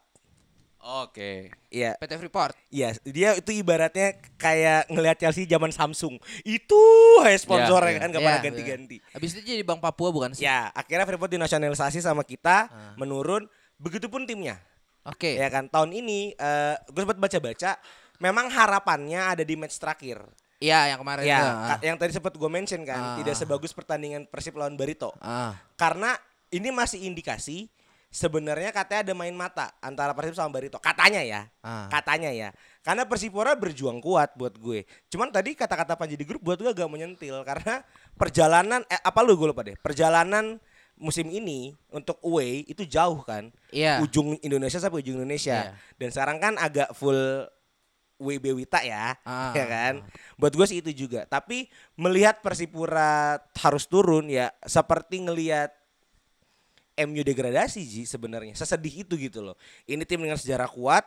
Oke. Iya, PT Freeport. iya, dia itu ibaratnya kayak ngelihat Chelsea zaman Samsung. Itu kayak sponsornya Iya, kan gak Iya, pernah ganti-ganti. Habis itu jadi Bank Papua bukan sih? Ya, akhirnya Freeport dinasionalisasi sama kita, menurun. Begitupun timnya. Oke. Ya kan, tahun ini eh gue sempat baca-baca, memang harapannya ada di match terakhir. Iya, yang kemarin Ya, itu. ka- yang tadi sempat gue mention Ah. kan, tidak sebagus pertandingan Persib lawan Barito. Ah. Karena ini masih indikasi sebenarnya katanya ada main mata antara Persib sama Barito. Katanya ya. Ah. Katanya ya. Karena Persipura berjuang kuat buat gue. Cuman tadi kata-kata Panji di grup buat gue agak menyentil karena perjalanan eh, apa lu gue lupa deh. Perjalanan musim ini untuk away itu jauh kan. Iya. Ujung Indonesia sampai ujung Indonesia. Iya. Dan sekarang kan agak full WB Wita ya, Ah. ya kan. Buat gue sih itu juga. Tapi melihat Persipura harus turun ya seperti ngelihat MU degradasi Ji sebenarnya. Sesedih itu gitu loh. Ini tim dengan sejarah kuat,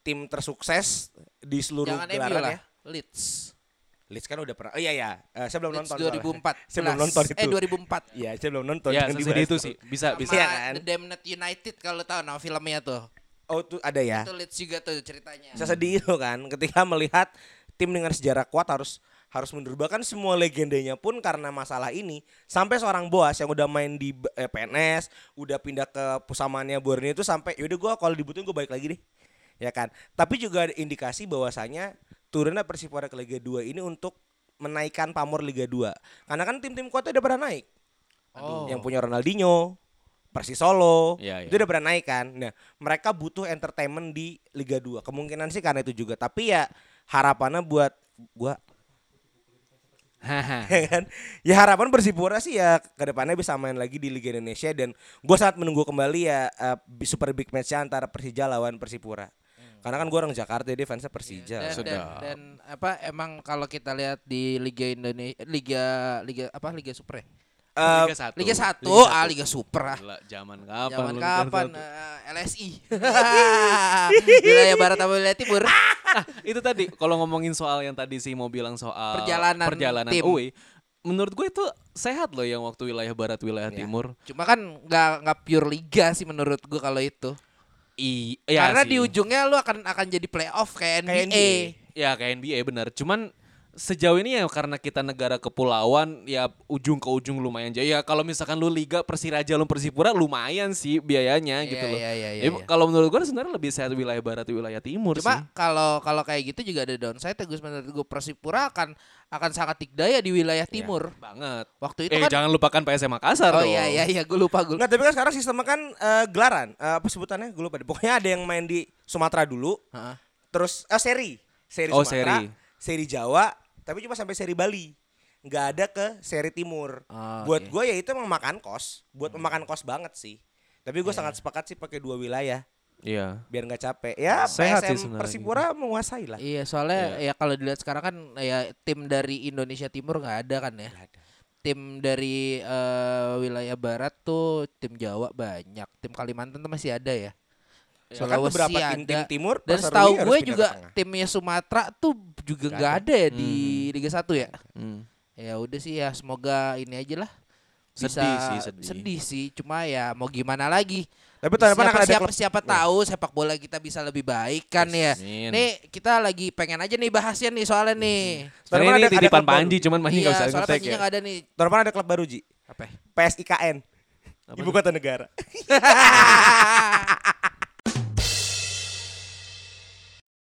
tim tersukses di seluruh Jangan MU gelaran lah. ya. Leeds. Leeds kan udah pernah. Oh iya ya, Eh, saya belum Leeds nonton. 2004. soalnya. Saya belum nonton itu. Eh 2004. Iya, saya belum nonton. Ya, sesedih dibahas itu sih. Bisa Sama bisa. Iya kan? The Damned United kalau tahu nama filmnya tuh. Oh, tuh ada ya. Itu Leeds juga tuh ceritanya. Sesedih itu kan ketika melihat tim dengan sejarah kuat harus harus mundur. Bahkan semua legendanya pun karena masalah ini sampai seorang Boas yang udah main di eh, PNS udah pindah ke pusamaannya Borneo itu sampai yaudah gua kalau dibutuhin gue balik lagi deh. Ya kan? Tapi juga ada indikasi bahwasanya turunnya Persipura ke Liga 2 ini untuk menaikkan pamor Liga 2 karena kan tim-tim kuatnya udah pernah naik. Oh. yang punya Ronaldinho Persis Solo Iya, itu udah pernah naik kan? Nah mereka butuh entertainment di Liga 2 kemungkinan sih karena itu juga. Tapi ya harapannya buat gua ya kan ya harapan Persipura sih ya ke depannya bisa main lagi di Liga Indonesia dan gua sangat menunggu kembali ya eh, super big match antara Persija lawan Persipura karena kan gua orang Jakarta dia fansnya Persija Dan, dan, Sudah. dan apa emang kalau kita lihat di Liga Indonesia Liga Liga apa Liga Super ya? Eh, Liga satu. Liga 1, Liga ah Liga Super ah. Gila, zaman kapan? Zaman kapan satu? eh, LSI. Wilayah Barat sama Wilayah Timur. Nah, itu tadi kalau ngomongin soal yang tadi sih mau bilang soal Perjalanan perjalanan tim. away, menurut gue itu sehat loh yang waktu wilayah barat wilayah Ya. timur. Cuma kan nggak nggak pure liga sih menurut gua kalau itu. I, iya Karena sih. di ujungnya lu akan akan jadi playoff kayak NBA. Kayak NBA. Ya kayak NBA bener. Cuman sejauh ini ya karena kita negara kepulauan ya ujung ke ujung lumayan jauh. Ya kalau misalkan lu liga Persiraja lu Persipura lumayan sih biayanya Iya, gitu loh. iya, iya, iya, Ya, iya. Kalau menurut gue sebenarnya lebih sehat wilayah barat wilayah timur Cuma sih. kalau kalau kayak gitu juga ada downside ya Gus menurut gue Persipura akan akan sangat dikdaya di wilayah timur. Banget. Waktu itu eh kan jangan lupakan PSM Makassar Oh dong. iya iya iya gue lupa gue. Enggak, tapi kan sekarang sistemnya kan eh, gelaran. Eh, apa sebutannya? Gue lupa. deh. Pokoknya ada yang main di Sumatera dulu, Heeh. terus eh, seri. Seri Oh, Sumatera, seri. seri Jawa, tapi cuma sampai seri Bali. Nggak ada ke seri Timur. Oh, buat oke. gue ya itu emang makan kos, buat memakan kos banget sih. Tapi gue sangat sepakat sih pakai dua wilayah Iya. biar nggak capek. Ya Sehat PSM Persipura menguasai lah. Iya soalnya ya kalau dilihat sekarang kan ya tim dari Indonesia Timur nggak ada kan ya. Tim dari eh, wilayah barat tuh tim Jawa banyak, tim Kalimantan tuh masih ada ya. Bahkan beberapa tim, tim timur Dan setahu gue juga timnya Sumatera tuh juga Nggak nggak ada ya di Liga 1 ya. Hmm. Ya udah sih ya semoga ini aja lah. Bisa Sedih sih, sedih. sih, cuma ya mau gimana lagi. Tapi siapa, akan ada siapa, siapa tahu sepak bola kita bisa lebih baik kan ya. Amin. Nih kita lagi pengen aja nih bahasnya nih soalnya nih. Sebenarnya depan ini ada- ada titipan baru. Panji cuman Panji Iya, nggak usah soalnya ngetek ya. nggak ada nih. Tahun depan ada klub baru Ji. Apa? PSIKN. Ibu kota negara.